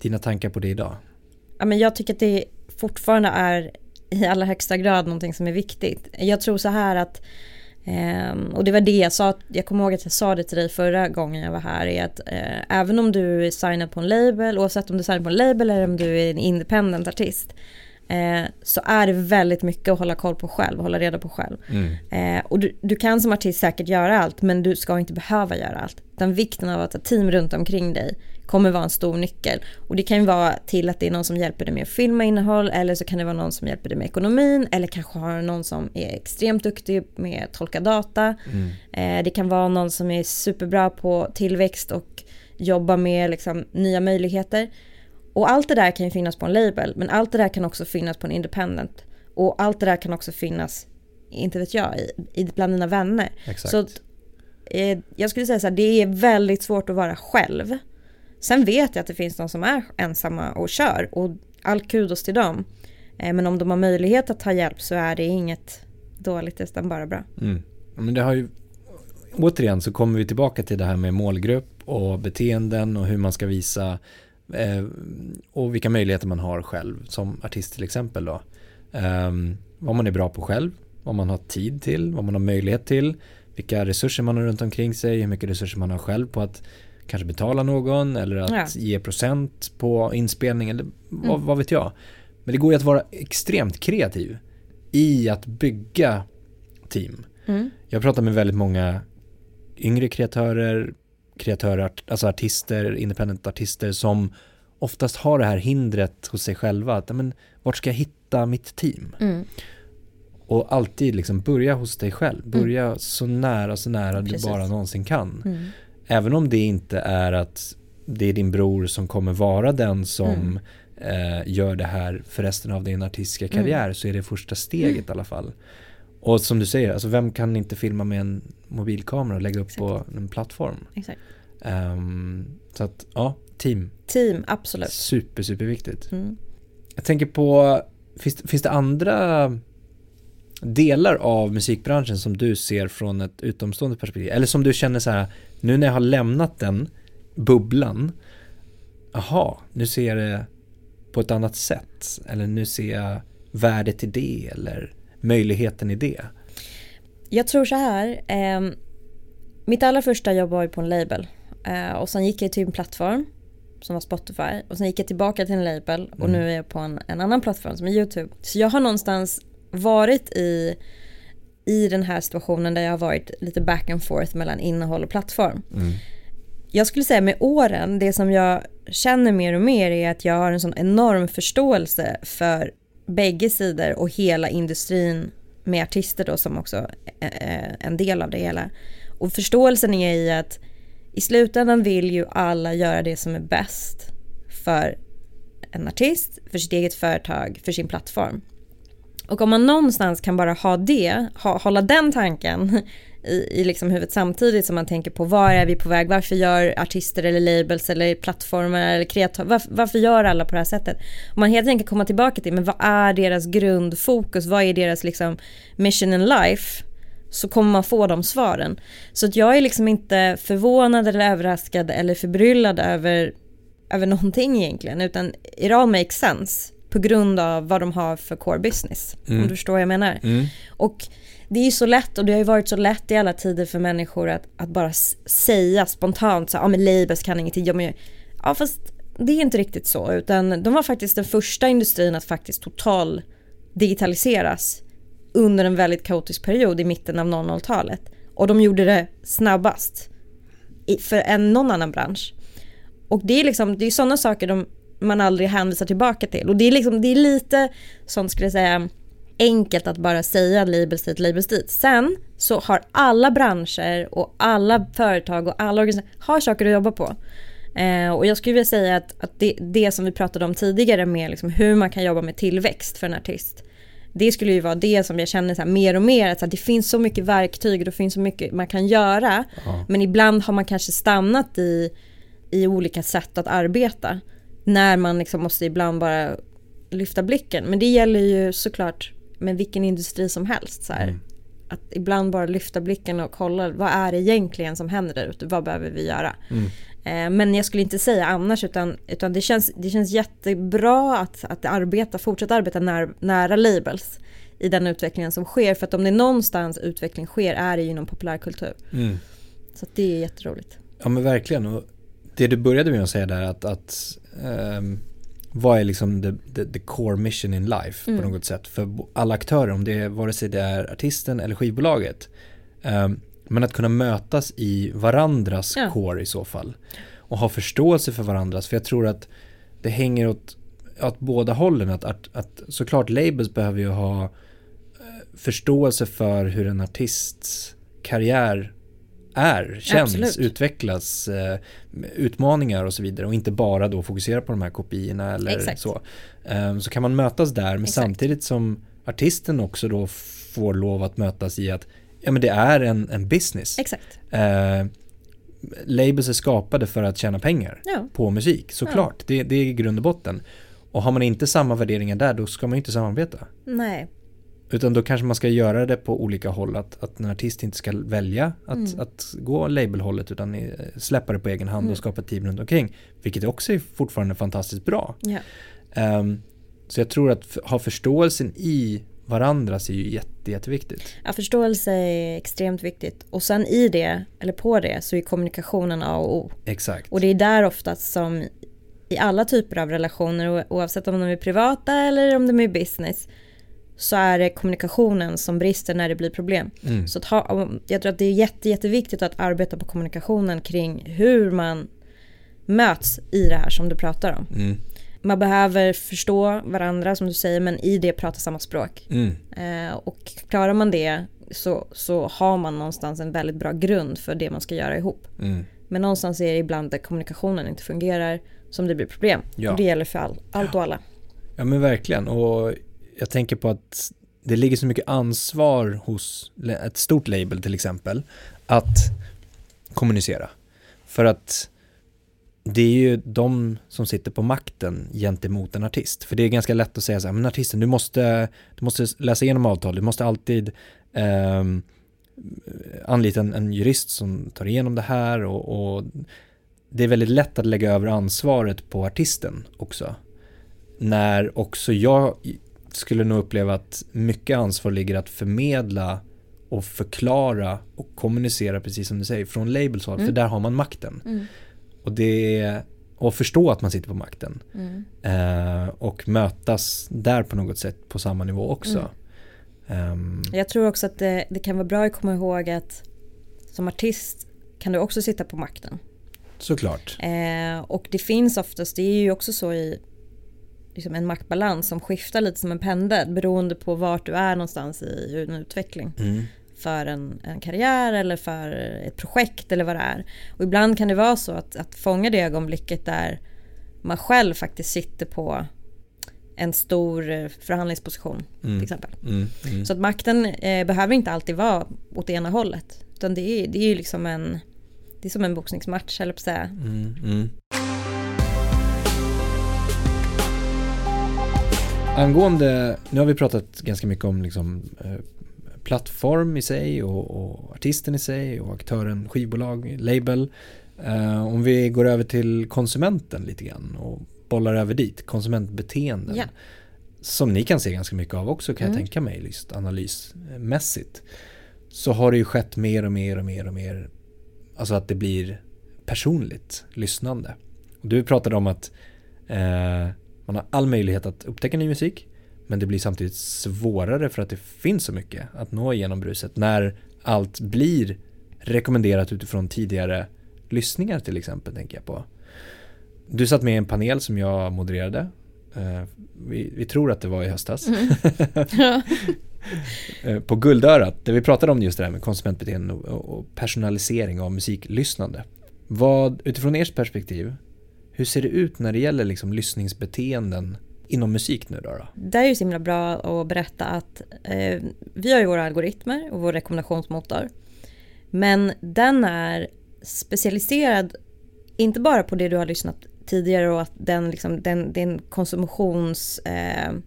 [SPEAKER 1] Dina tankar på det idag?
[SPEAKER 2] Ja, men jag tycker att det fortfarande är i allra högsta grad någonting som är viktigt. Jag tror så här att Um, och det var det jag sa, jag kommer ihåg att jag sa det till dig förra gången jag var här, är att uh, även om du är signad på en label, oavsett om du är signad på en label eller om du är en independent artist, uh, så är det väldigt mycket att hålla koll på själv, hålla reda på själv. Mm. Uh, och du, du, kan som artist säkert göra allt, men du ska inte behöva göra allt. Den vikten av att ha team runt omkring dig kommer vara en stor nyckel. Och det kan ju vara till att det är någon som hjälper dig med att filma innehåll eller så kan det vara någon som hjälper dig med ekonomin eller kanske har någon som är extremt duktig med att tolka data. Mm. Eh, det kan vara någon som är superbra på tillväxt och jobba med liksom, nya möjligheter. Och allt det där kan ju finnas på en label men allt det där kan också finnas på en independent. Och allt det där kan också finnas, inte vet jag, i, i bland dina vänner.
[SPEAKER 1] Exakt.
[SPEAKER 2] Så eh, jag skulle säga så här, det är väldigt svårt att vara själv. Sen vet jag att det finns de som är ensamma och kör och all kudos till dem. Eh, men om de har möjlighet att ta hjälp så är det inget dåligt utan bara bra.
[SPEAKER 1] Mm. Men det har ju, återigen så kommer vi tillbaka till det här med målgrupp och beteenden och hur man ska visa eh, och vilka möjligheter man har själv som artist till exempel då. Eh, vad man är bra på själv, vad man har tid till, vad man har möjlighet till, vilka resurser man har runt omkring sig, hur mycket resurser man har själv på att kanske betala någon eller att ja. ge procent på inspelning eller vad, mm. vad, vet jag. Men det går ju att vara extremt kreativ i att bygga team. Mm. Jag pratar med väldigt många yngre kreatörer, kreatörer, alltså artister, independent artister som oftast har det här hindret hos sig själva. Att, men, vart ska jag hitta mitt team? Mm. Och alltid liksom börja hos dig själv. Börja mm. så nära, så nära Precis. du bara någonsin kan. Även om det inte är att det är din bror som kommer vara den som mm. eh, gör det här för resten av din artistiska mm. karriär mm. så är det första steget mm. i alla fall. Och som du säger, alltså vem kan inte filma med en mobilkamera och lägga upp Exakt. på en plattform?
[SPEAKER 2] Exakt.
[SPEAKER 1] Um, så att ja, team.
[SPEAKER 2] Team, absolut.
[SPEAKER 1] Super, superviktigt. Mm. Jag tänker på, finns, finns det andra delar av musikbranschen som du ser från ett utomstående perspektiv? Eller som du känner så här, nu när jag har lämnat den bubblan, aha, nu ser jag det på ett annat sätt. Eller nu ser jag värdet i det eller möjligheten i det.
[SPEAKER 2] Jag tror så här, eh, mitt allra första jobb var ju på en label. Eh, och sen gick jag till en plattform som var Spotify. Och sen gick jag tillbaka till en label och mm. nu är jag på en, en annan plattform som är YouTube. Så jag har någonstans varit i, i den här situationen där jag har varit lite back and forth mellan innehåll och plattform. Mm. Jag skulle säga med åren, det som jag känner mer och mer är att jag har en sån enorm förståelse för bägge sidor och hela industrin med artister då som också är en del av det hela. Och förståelsen är i att i slutändan vill ju alla göra det som är bäst för en artist, för sitt eget företag, för sin plattform. Och om man någonstans kan bara ha det, ha, hålla den tanken i, i liksom huvudet samtidigt som man tänker på var är vi på väg, varför gör artister eller labels eller plattformar eller kreatörer, varför, varför gör alla på det här sättet? Om man helt enkelt kommer tillbaka till, men vad är deras grundfokus, vad är deras liksom mission in life? så kommer man få de svaren. Så att jag är liksom inte förvånad eller överraskad eller förbryllad över, över någonting egentligen, utan it all makes sense på grund av vad de har för core business. Mm. Om du förstår vad jag menar. Mm. Och det är ju så lätt och det har ju varit så lätt i alla tider för människor att, att bara säga spontant så ja men labels kan ingenting. Ja, men, ja fast det är inte riktigt så utan de var faktiskt den första industrin att faktiskt total digitaliseras under en väldigt kaotisk period i mitten av 00-talet. Och de gjorde det snabbast för en någon annan bransch. Och det är liksom, det är sådana saker de man aldrig hänvisar tillbaka till. Och det är, liksom, det är lite sånt skulle jag säga enkelt att bara säga labels hit, labels dit. Sen så har alla branscher och alla företag och alla organisationer har saker att jobba på. Eh, och jag skulle vilja säga att, att det, det, som vi pratade om tidigare med liksom hur man kan jobba med tillväxt för en artist. Det skulle ju vara det som jag känner så här, mer och mer, att här, det finns så mycket verktyg och det finns så mycket man kan göra. Ja. Men ibland har man kanske stannat i, i olika sätt att arbeta. När man liksom måste ibland bara lyfta blicken. Men det gäller ju såklart med vilken industri som helst. Så mm. Att ibland bara lyfta blicken och kolla vad är det egentligen som händer där ute. Vad behöver vi göra? Mm. Eh, men jag skulle inte säga annars utan, utan det, känns, det känns jättebra att, att arbeta, fortsätta arbeta nära, nära labels. i den utvecklingen som sker. För att om det är någonstans utveckling sker är det inom populärkultur.
[SPEAKER 1] Mm.
[SPEAKER 2] Så det är jätteroligt.
[SPEAKER 1] Ja men verkligen. Och det du började med att säga där att, att um, vad är liksom the, the, the, core mission in life mm. på något sätt för alla aktörer om det är vare sig det är artisten eller skivbolaget. Um, men att kunna mötas i varandras ja. core i så fall. Och ha förståelse för varandras. För jag tror att det hänger åt, åt båda hållen. Att, att, att såklart labels behöver ju ha eh, förståelse för hur en artists karriär är, känns, Absolut. utvecklas, eh, utmaningar och så vidare och inte bara då fokusera på de här kopiorna eller Exakt. så. Eh, så kan man mötas där men Exakt. samtidigt som artisten också då får lov att mötas i att ja men det är en, en business.
[SPEAKER 2] Exakt.
[SPEAKER 1] Eh, labels är skapade för att tjäna pengar ja. på musik, såklart. Ja. Det, det är grund och botten. Och har man inte samma värderingar där, då ska man inte samarbeta.
[SPEAKER 2] Nej.
[SPEAKER 1] Utan då kanske man ska göra det på olika håll, att, att en artist inte ska välja att, mm. att gå labelhållet utan släppa det på egen hand mm. och skapa ett team runt omkring. Vilket också är fortfarande fantastiskt bra.
[SPEAKER 2] Ja.
[SPEAKER 1] Um, så jag tror att ha förståelsen i varandras är ju jätte, jätteviktigt.
[SPEAKER 2] Ja, förståelse är extremt viktigt. Och sen i det, eller på det, så är kommunikationen A och O.
[SPEAKER 1] Exakt.
[SPEAKER 2] Och det är där oftast som i alla typer av relationer, oavsett om de är privata eller om de är business, så är det kommunikationen som brister när det blir problem. Mm. Så ha, jag tror att det är jätte, jätteviktigt att arbeta på kommunikationen kring hur man möts i det här som du pratar om.
[SPEAKER 1] Mm.
[SPEAKER 2] Man behöver förstå varandra som du säger men i det prata samma språk.
[SPEAKER 1] Mm.
[SPEAKER 2] Eh, och klarar man det så, så har man någonstans en väldigt bra grund för det man ska göra ihop.
[SPEAKER 1] Mm.
[SPEAKER 2] Men någonstans är det ibland där kommunikationen inte fungerar som det blir problem. Ja. Och det gäller för all, allt och alla.
[SPEAKER 1] Ja men verkligen och jag tänker på att det ligger så mycket ansvar hos ett stort label till exempel att kommunicera. För att det är ju de som sitter på makten gentemot en artist. För det är ganska lätt att säga så här, men artisten du måste, du måste läsa igenom avtal, du måste alltid eh, anlita en, en, jurist som tar igenom det här och, och det är väldigt lätt att lägga över ansvaret på artisten också. När också jag skulle nog uppleva att mycket ansvar ligger att förmedla och förklara och kommunicera precis som du säger från labels håll, mm. för där har man makten.
[SPEAKER 2] Mm.
[SPEAKER 1] Och det och förstå att man sitter på makten.
[SPEAKER 2] Mm.
[SPEAKER 1] Eh, och mötas där på något sätt på samma nivå också. Um,
[SPEAKER 2] Jag tror också att det, det, kan vara bra att komma ihåg att som artist kan du också sitta på makten.
[SPEAKER 1] Såklart.
[SPEAKER 2] Eh, och det finns oftast, det är ju också så i liksom en maktbalans som skiftar lite som en pendel beroende på vart du är någonstans i en utveckling.
[SPEAKER 1] Mm.
[SPEAKER 2] För en, en, karriär eller för ett projekt eller vad det är. Och ibland kan det vara så att, att fånga det ögonblicket där man själv faktiskt sitter på en stor förhandlingsposition mm. till exempel.
[SPEAKER 1] Mm. Mm.
[SPEAKER 2] Så att makten eh, behöver inte alltid vara åt ena hållet. Utan det är, det är ju liksom en, det är som en boxningsmatch, eller på att säga.
[SPEAKER 1] Angående, nu har vi pratat ganska mycket om liksom, eh, plattform i sig och, och, artisten i sig och aktören, skivbolag, label. Eh, om vi går över till konsumenten lite grann och bollar över dit, konsumentbeteenden.
[SPEAKER 2] Yeah.
[SPEAKER 1] Som ni kan se ganska mycket av också kan mm. jag tänka mig, just analysmässigt. Så har det ju skett mer och mer och mer och mer, alltså att det blir personligt lyssnande. Och du pratade om att eh, man har all möjlighet att upptäcka ny musik men det blir samtidigt svårare för att det finns så mycket att nå igenom bruset när allt blir rekommenderat utifrån tidigare lyssningar till exempel tänker jag på. Du satt med i en panel som jag modererade. Uh, vi, vi, tror att det var i höstas. Mm. uh, på Guldörat, där vi pratade om just det här med konsumentbeteende och personalisering av musiklyssnande. Vad, utifrån ert perspektiv, hur ser det ut när det gäller liksom lyssningsbeteenden inom musik nu då? då?
[SPEAKER 2] Det är ju så himla bra att berätta att eh, vi har ju våra algoritmer och vår rekommendationsmotor. Men den är specialiserad inte bara på det du har lyssnat tidigare och att den, liksom, den, den konsumtionsbubblan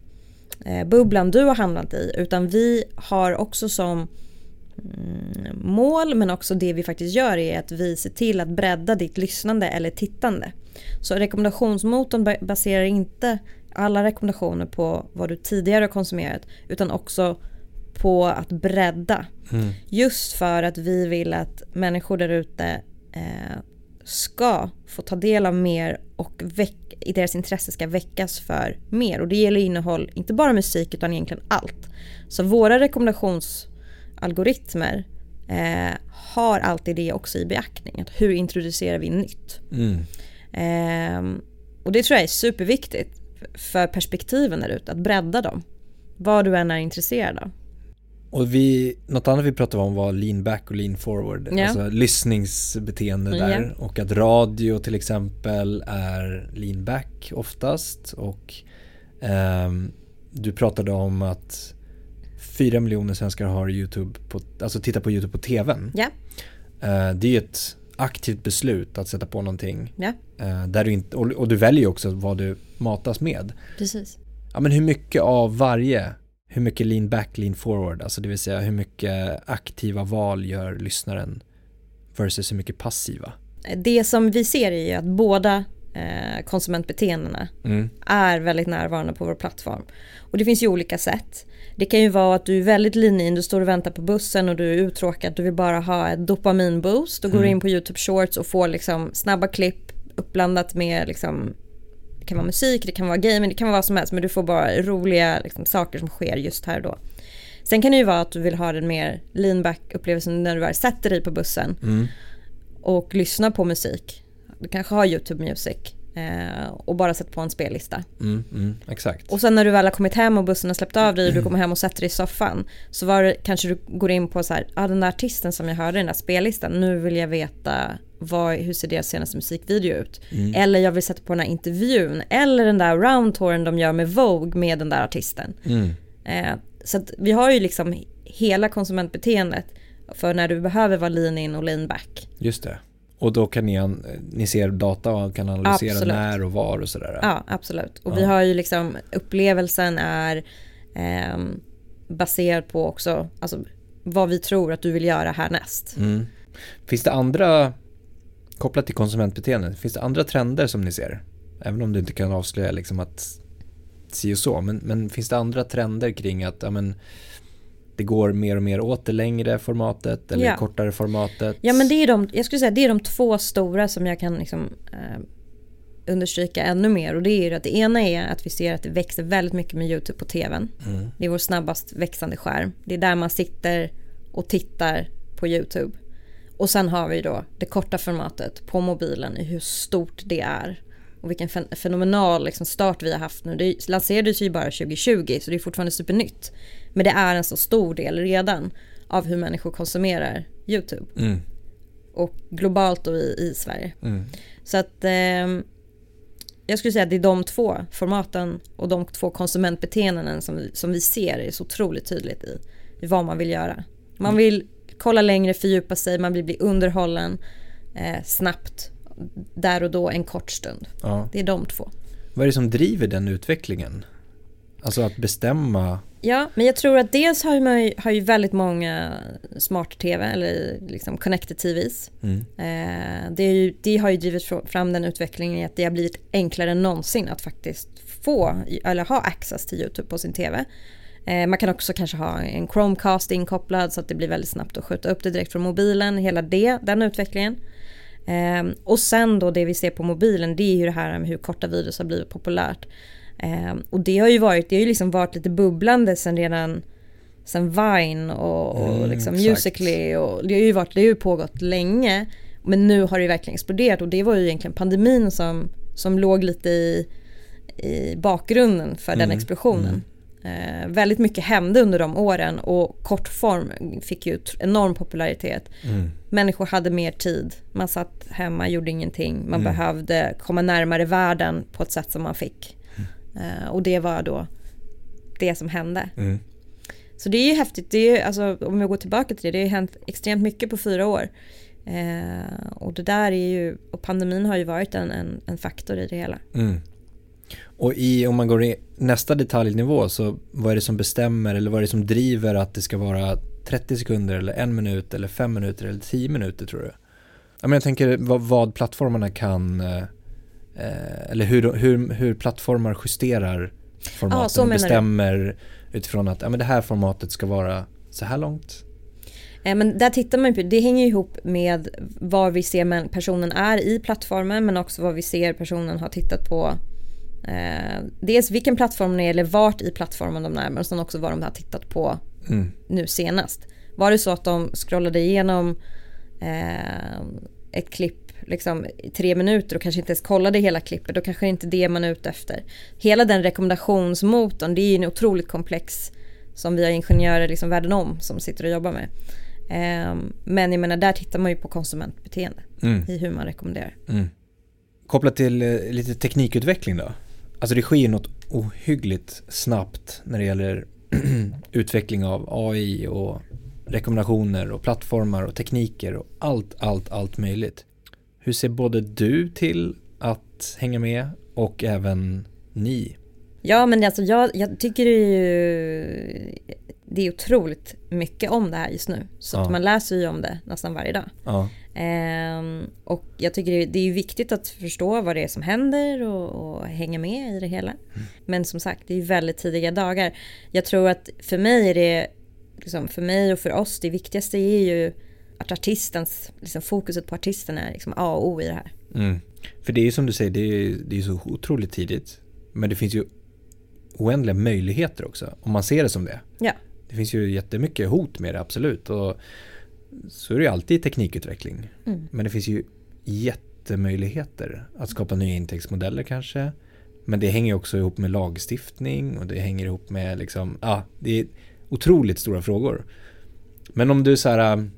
[SPEAKER 2] eh, eh, du har hamnat i utan vi har också som mål men också det vi faktiskt gör är att vi ser till att bredda ditt lyssnande eller tittande. Så rekommendationsmotorn baserar inte alla rekommendationer på vad du tidigare har konsumerat utan också på att bredda. Mm. Just för att vi vill att människor där ute eh, ska få ta del av mer och i deras intresse ska väckas för mer. Och det gäller innehåll, inte bara musik utan egentligen allt. Så våra rekommendationsalgoritmer eh, har alltid det också i beaktning. Att hur introducerar vi nytt? Mm. Eh, och det tror jag är superviktigt för perspektiven där ute, att bredda dem. Vad du än är intresserad av.
[SPEAKER 1] Och vi, något annat vi pratade om var lean back och lean forward, ja. alltså lyssningsbeteende där och att radio till exempel är lean back oftast och eh, du pratade om att fyra miljoner svenskar har YouTube, på, alltså tittar på YouTube på tvn.
[SPEAKER 2] Ja.
[SPEAKER 1] Eh, det är ett aktivt beslut att sätta på någonting.
[SPEAKER 2] Ja.
[SPEAKER 1] Eh, där du inte, och, och, du väljer också vad du matas med.
[SPEAKER 2] Precis.
[SPEAKER 1] Ja men hur mycket av varje hur mycket lean back, lean forward, alltså det vill säga hur mycket aktiva val gör lyssnaren versus hur mycket passiva?
[SPEAKER 2] Det som vi ser är ju att båda eh, konsumentbeteendena mm. är väldigt närvarande på vår plattform. Och det finns ju olika sätt. Det kan ju vara att du är väldigt lean du står och väntar på bussen och du är uttråkad, du vill bara ha ett dopaminboost. Då går mm. du in på YouTube Shorts och får liksom snabba klipp uppblandat med liksom kan vara musik, det kan vara gaming, det kan vara vad som helst men du får bara roliga liksom, saker som sker just här då. Sen kan det ju vara att du vill ha den mer lean back upplevelsen när du väl sätter dig på bussen mm. och lyssnar på musik. Du kanske har YouTube Music och bara sätter på en spellista.
[SPEAKER 1] Mm, mm, exakt.
[SPEAKER 2] Och sen när du väl har kommit hem och bussen har släppt av dig och du kommer hem och sätter dig i soffan så var det, kanske du går in på så här, ah, den där artisten som jag hörde i den där spellistan, nu vill jag veta vad, hur ser deras senaste musikvideo ut? Mm. Eller jag vill sätta på den här intervjun. Eller den där roundtouren de gör med Vogue med den där artisten. Mm. Eh, så att vi har ju liksom hela konsumentbeteendet för när du behöver vara lean in och lean back.
[SPEAKER 1] Just det. Och då kan ni, ni ser data och kan analysera absolut. när och var och sådär?
[SPEAKER 2] Ja, absolut. Och ja. vi har ju liksom upplevelsen är eh, baserad på också alltså, vad vi tror att du vill göra härnäst.
[SPEAKER 1] Mm. Finns det andra kopplat till konsumentbeteende, finns det andra trender som ni ser? Även om du inte kan avslöja liksom att si och så, men, men finns det andra trender kring att ja, men, det går mer och mer åt det längre formatet eller ja. kortare formatet?
[SPEAKER 2] Ja men det är de, jag skulle säga det är de två stora som jag kan liksom, eh, understryka ännu mer och det är ju att det ena är att vi ser att det växer väldigt mycket med YouTube på tvn. Mm. Det är vår snabbast växande skärm. Det är där man sitter och tittar på YouTube. Och sen har vi då det korta formatet på mobilen i hur stort det är. Och vilken fenomenal liksom start vi har haft nu. Det lanserades ju bara 2020 så det är fortfarande supernytt. Men det är en så stor del redan av hur människor konsumerar YouTube. Mm. Och globalt och i, i Sverige. Mm. Så att eh, jag skulle säga att det är de två formaten och de två konsumentbeteenden som, som vi ser är så otroligt tydligt i, i vad man vill göra. Man vill kolla längre, fördjupa sig, man vill bli underhållen eh, snabbt där och då en kort stund. Ja. Det är de två.
[SPEAKER 1] Vad är det som driver den utvecklingen? Alltså att bestämma?
[SPEAKER 2] Ja, men jag tror att dels har, man, har ju väldigt många smart-tv eller liksom connected TVs. Mm. Eh, det, ju, det, har ju drivit fram den utvecklingen i att det har blivit enklare än någonsin att faktiskt få eller ha access till YouTube på sin tv. Eh, man kan också kanske ha en Chromecast inkopplad så att det blir väldigt snabbt att skjuta upp det direkt från mobilen. Hela det, den utvecklingen. Eh, och sen då det vi ser på mobilen det är ju det här med hur korta videos har blivit populärt. Eh, och det har ju varit, det har ju liksom varit lite bubblande sen redan sen Vine och, och mm, liksom Musically och det har ju varit, det har ju pågått länge. Men nu har det verkligen exploderat och det var ju egentligen pandemin som, som låg lite i, i bakgrunden för mm, den explosionen. Mm. Eh, väldigt mycket hände under de åren och kortform fick ju enorm popularitet. Mm. Människor hade mer tid, man satt hemma, gjorde ingenting, man mm. behövde komma närmare världen på ett sätt som man fick. Eh, och det var då det som hände. Mm. Så det är ju häftigt, det är, alltså, om vi går tillbaka till det, det har hänt extremt mycket på fyra år. Eh, och det där är ju, och pandemin har ju varit en, en, en faktor i det hela.
[SPEAKER 1] Mm. Och i, om man går i nästa detaljnivå så vad är det som bestämmer eller vad är det som driver att det ska vara 30 sekunder eller en minut eller fem minuter eller tio minuter tror du? Ja, men jag tänker vad, vad plattformarna kan, eh, eller hur, hur, hur plattformar justerar formaten och bestämmer du? utifrån att ja, men det här formatet ska vara så här långt.
[SPEAKER 2] Eh, men där tittar man på, det hänger ihop med var vi ser personen är i plattformen men också vad vi ser personen har tittat på. Eh, dels vilken plattform det är eller vart i plattformen de är men sen också vad de har tittat på mm. nu senast. Var det så att de scrollade igenom eh, ett klipp liksom, tre minuter och kanske inte ens kollade hela klippet, då kanske det inte är det man är ute efter. Hela den rekommendationsmotorn, det är ju en otroligt komplex som vi har ingenjörer liksom världen om som sitter och jobbar med. Um, men jag menar, där tittar man ju på konsumentbeteende mm. i hur man rekommenderar. Mm.
[SPEAKER 1] Kopplat till eh, lite teknikutveckling då? Alltså det sker något ohyggligt snabbt när det gäller utveckling av AI och rekommendationer och plattformar och tekniker och allt, allt, allt möjligt. Hur ser både du till att hänga med och även ni?
[SPEAKER 2] Ja men alltså jag, jag tycker det är ju det är otroligt mycket om det här just nu. Så ja. att man läser ju om det nästan varje dag. Ja. Ehm, och jag tycker det är, det är viktigt att förstå vad det är som händer och, och hänga med i det hela. Mm. Men som sagt, det är väldigt tidiga dagar. Jag tror att för mig är det, liksom, för mig och för oss, det viktigaste är ju att artistens, liksom fokuset på artisten är liksom A och O i det här.
[SPEAKER 1] Mm. För det är ju som du säger, det är, det är så otroligt tidigt. Men det finns ju oändliga möjligheter också, om man ser det som det.
[SPEAKER 2] Ja.
[SPEAKER 1] Det finns ju jättemycket hot med det, absolut. Och så är det ju alltid i teknikutveckling. Mm. Men det finns ju jättemöjligheter att skapa nya intäktsmodeller kanske. Men det hänger också ihop med lagstiftning och det hänger ihop med liksom, ja, det är otroligt stora frågor. Men om du så här,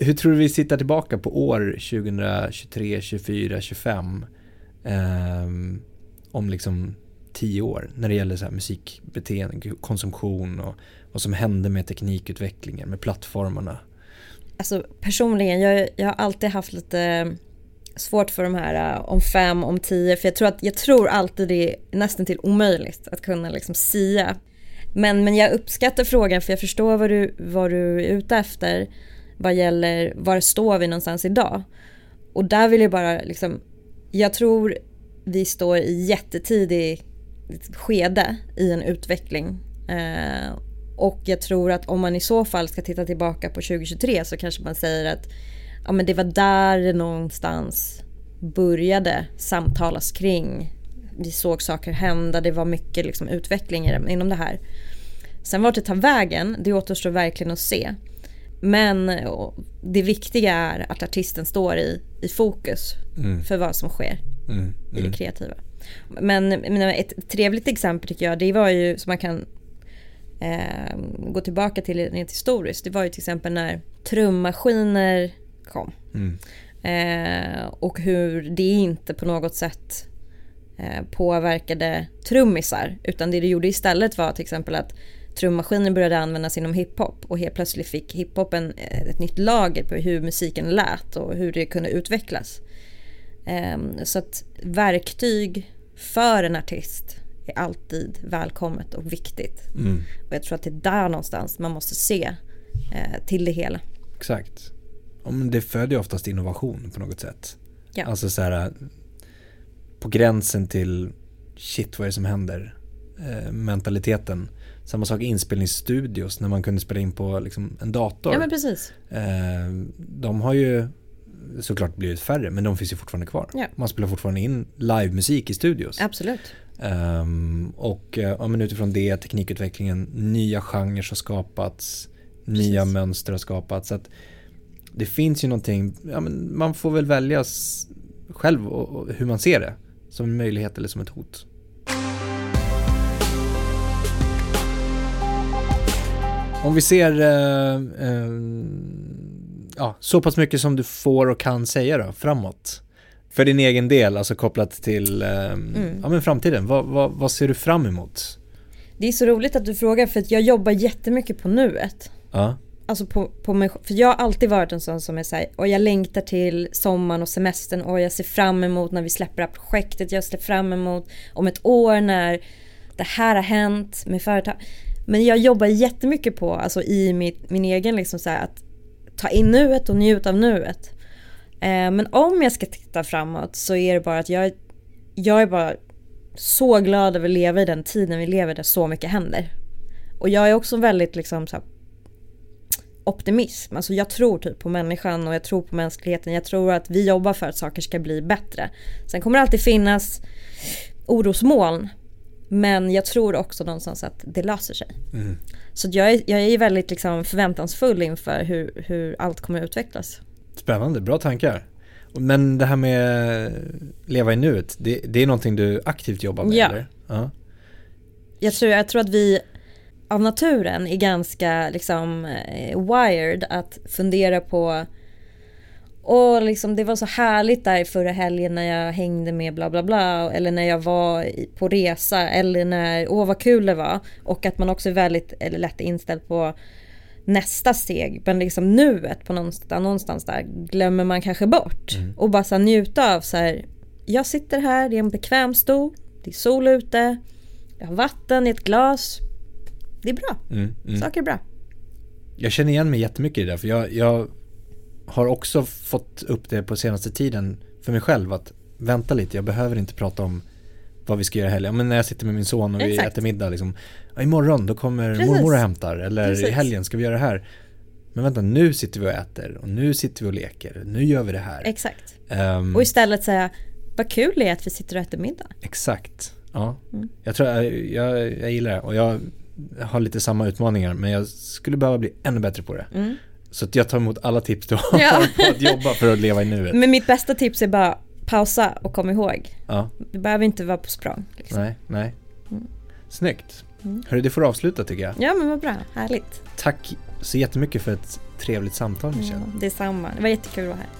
[SPEAKER 1] hur tror du vi sitter tillbaka på år 2023, 24, 25? Eh, om liksom tio år när det gäller så här musikbeteende, konsumtion och vad som hände med teknikutvecklingen, med plattformarna?
[SPEAKER 2] Alltså personligen, jag, jag har alltid haft lite svårt för de här eh, om fem, om tio, för jag tror, att, jag tror alltid det är nästan till omöjligt att kunna liksom sia. Men, men jag uppskattar frågan för jag förstår vad du, vad du är ute efter vad gäller var står vi någonstans idag. Och där vill jag bara liksom, jag tror vi står i jättetidig skede i en utveckling. Eh, och jag tror att om man i så fall ska titta tillbaka på 2023 så kanske man säger att ja, men det var där det någonstans började samtalas kring. Vi såg saker hända, det var mycket liksom utveckling inom det här. Sen vart det tar vägen, det återstår verkligen att se. Men det viktiga är att artisten står i, i fokus mm. för vad som sker mm. Mm. i det kreativa. Men, ett trevligt exempel tycker jag, det var ju som man kan eh, gå tillbaka till rent historiskt. Det var ju till exempel när trummaskiner kom. Mm. Eh, och hur det inte på något sätt eh, påverkade trummisar. Utan det det gjorde istället var till exempel att trummaskiner började användas inom hiphop och helt plötsligt fick hiphopen eh, ett nytt lager på hur musiken lät och hur det kunde utvecklas. Ehm, så att verktyg för en artist är alltid välkommet och viktigt. Mm. Och jag tror att det är där någonstans man måste se eh, till det hela.
[SPEAKER 1] Exakt. det föder oftast innovation på något sätt. Ja. Alltså så här på gränsen till shit vad är det som händer? Eh, mentaliteten. Samma sak i inspelningsstudios när man kunde spela in på liksom, en dator.
[SPEAKER 2] Ja men precis.
[SPEAKER 1] Eh, de har ju såklart blivit färre men de finns ju fortfarande kvar. Ja. Man spelar fortfarande in livemusik i studios.
[SPEAKER 2] Absolut.
[SPEAKER 1] Um, och uh, ja, men utifrån det, teknikutvecklingen, nya genrer har skapats, Precis. nya mönster har skapats. Så att det finns ju någonting, ja, men man får väl välja själv och, och hur man ser det. Som en möjlighet eller som ett hot. Om vi ser uh, uh, ja, så pass mycket som du får och kan säga då, framåt. För din egen del, alltså kopplat till eh, mm. ja, men framtiden. Vad, vad, vad, ser du fram emot?
[SPEAKER 2] Det är så roligt att du frågar för att jag jobbar jättemycket på nuet.
[SPEAKER 1] Ja.
[SPEAKER 2] Alltså på, på mig, för jag har alltid varit en sån som är såhär, och jag längtar till sommaren och semestern och jag ser fram emot när vi släpper det här projektet, jag ser fram emot om ett år när det här har hänt med företag. Men jag jobbar jättemycket på, alltså i mitt, min egen liksom så här, att ta in nuet och njuta av nuet. Eh, men om jag ska titta framåt så är det bara att jag, jag är bara så glad över att leva i den tiden vi lever där så mycket händer. Och jag är också väldigt liksom så här, optimism. Alltså jag tror typ på människan och jag tror på mänskligheten. Jag tror att vi jobbar för att saker ska bli bättre. Sen kommer det alltid finnas orosmoln. Men jag tror också någonstans att det löser sig. Mm. Så jag är, jag är väldigt liksom förväntansfull inför hur, hur allt kommer att utvecklas.
[SPEAKER 1] Spännande, bra tankar. Men det här med leva i nuet, det, det är någonting du aktivt jobbar med?
[SPEAKER 2] Ja.
[SPEAKER 1] Eller? ja.
[SPEAKER 2] Jag, tror, jag tror att vi av naturen är ganska liksom eh, wired att fundera på och liksom det var så härligt där förra helgen när jag hängde med bla bla bla eller när jag var på resa eller när, åh vad kul det var. Och att man också är väldigt eller lätt inställd på nästa steg. Men liksom nuet på någonstans, någonstans där glömmer man kanske bort. Mm. Och bara så njuta av så här, jag sitter här, det är en bekväm stol, det är sol ute, jag har vatten i ett glas. Det är bra, mm, mm. saker är bra.
[SPEAKER 1] Jag känner igen mig jättemycket i det där, för jag, jag har också fått upp det på senaste tiden för mig själv att vänta lite, jag behöver inte prata om vad vi ska göra i helgen. Men när jag sitter med min son och vi Exakt. äter middag liksom. Ja, imorgon då kommer Precis. mormor och hämtar. Eller Precis. i helgen ska vi göra det här. Men vänta, nu sitter vi och äter och nu sitter vi och leker. Nu gör vi det här.
[SPEAKER 2] Exakt. Um, och istället säga, vad kul det är att vi sitter och äter middag.
[SPEAKER 1] Exakt. Ja, mm. jag tror jag, jag, jag gillar det. Och jag har lite samma utmaningar men jag skulle behöva bli ännu bättre på det. Mm. Så jag tar emot alla tips du har ja. på att jobba för att leva i nuet.
[SPEAKER 2] Men mitt bästa tips är bara pausa och kom ihåg. Ja. Du behöver inte vara på språng.
[SPEAKER 1] Liksom. Nej, nej. Mm. Snyggt. Mm. Hörru, det får avsluta tycker jag.
[SPEAKER 2] Ja, men vad bra. Härligt.
[SPEAKER 1] Tack så jättemycket för ett trevligt samtal Michelle.
[SPEAKER 2] Ja, detsamma. Det var jättekul att vara här.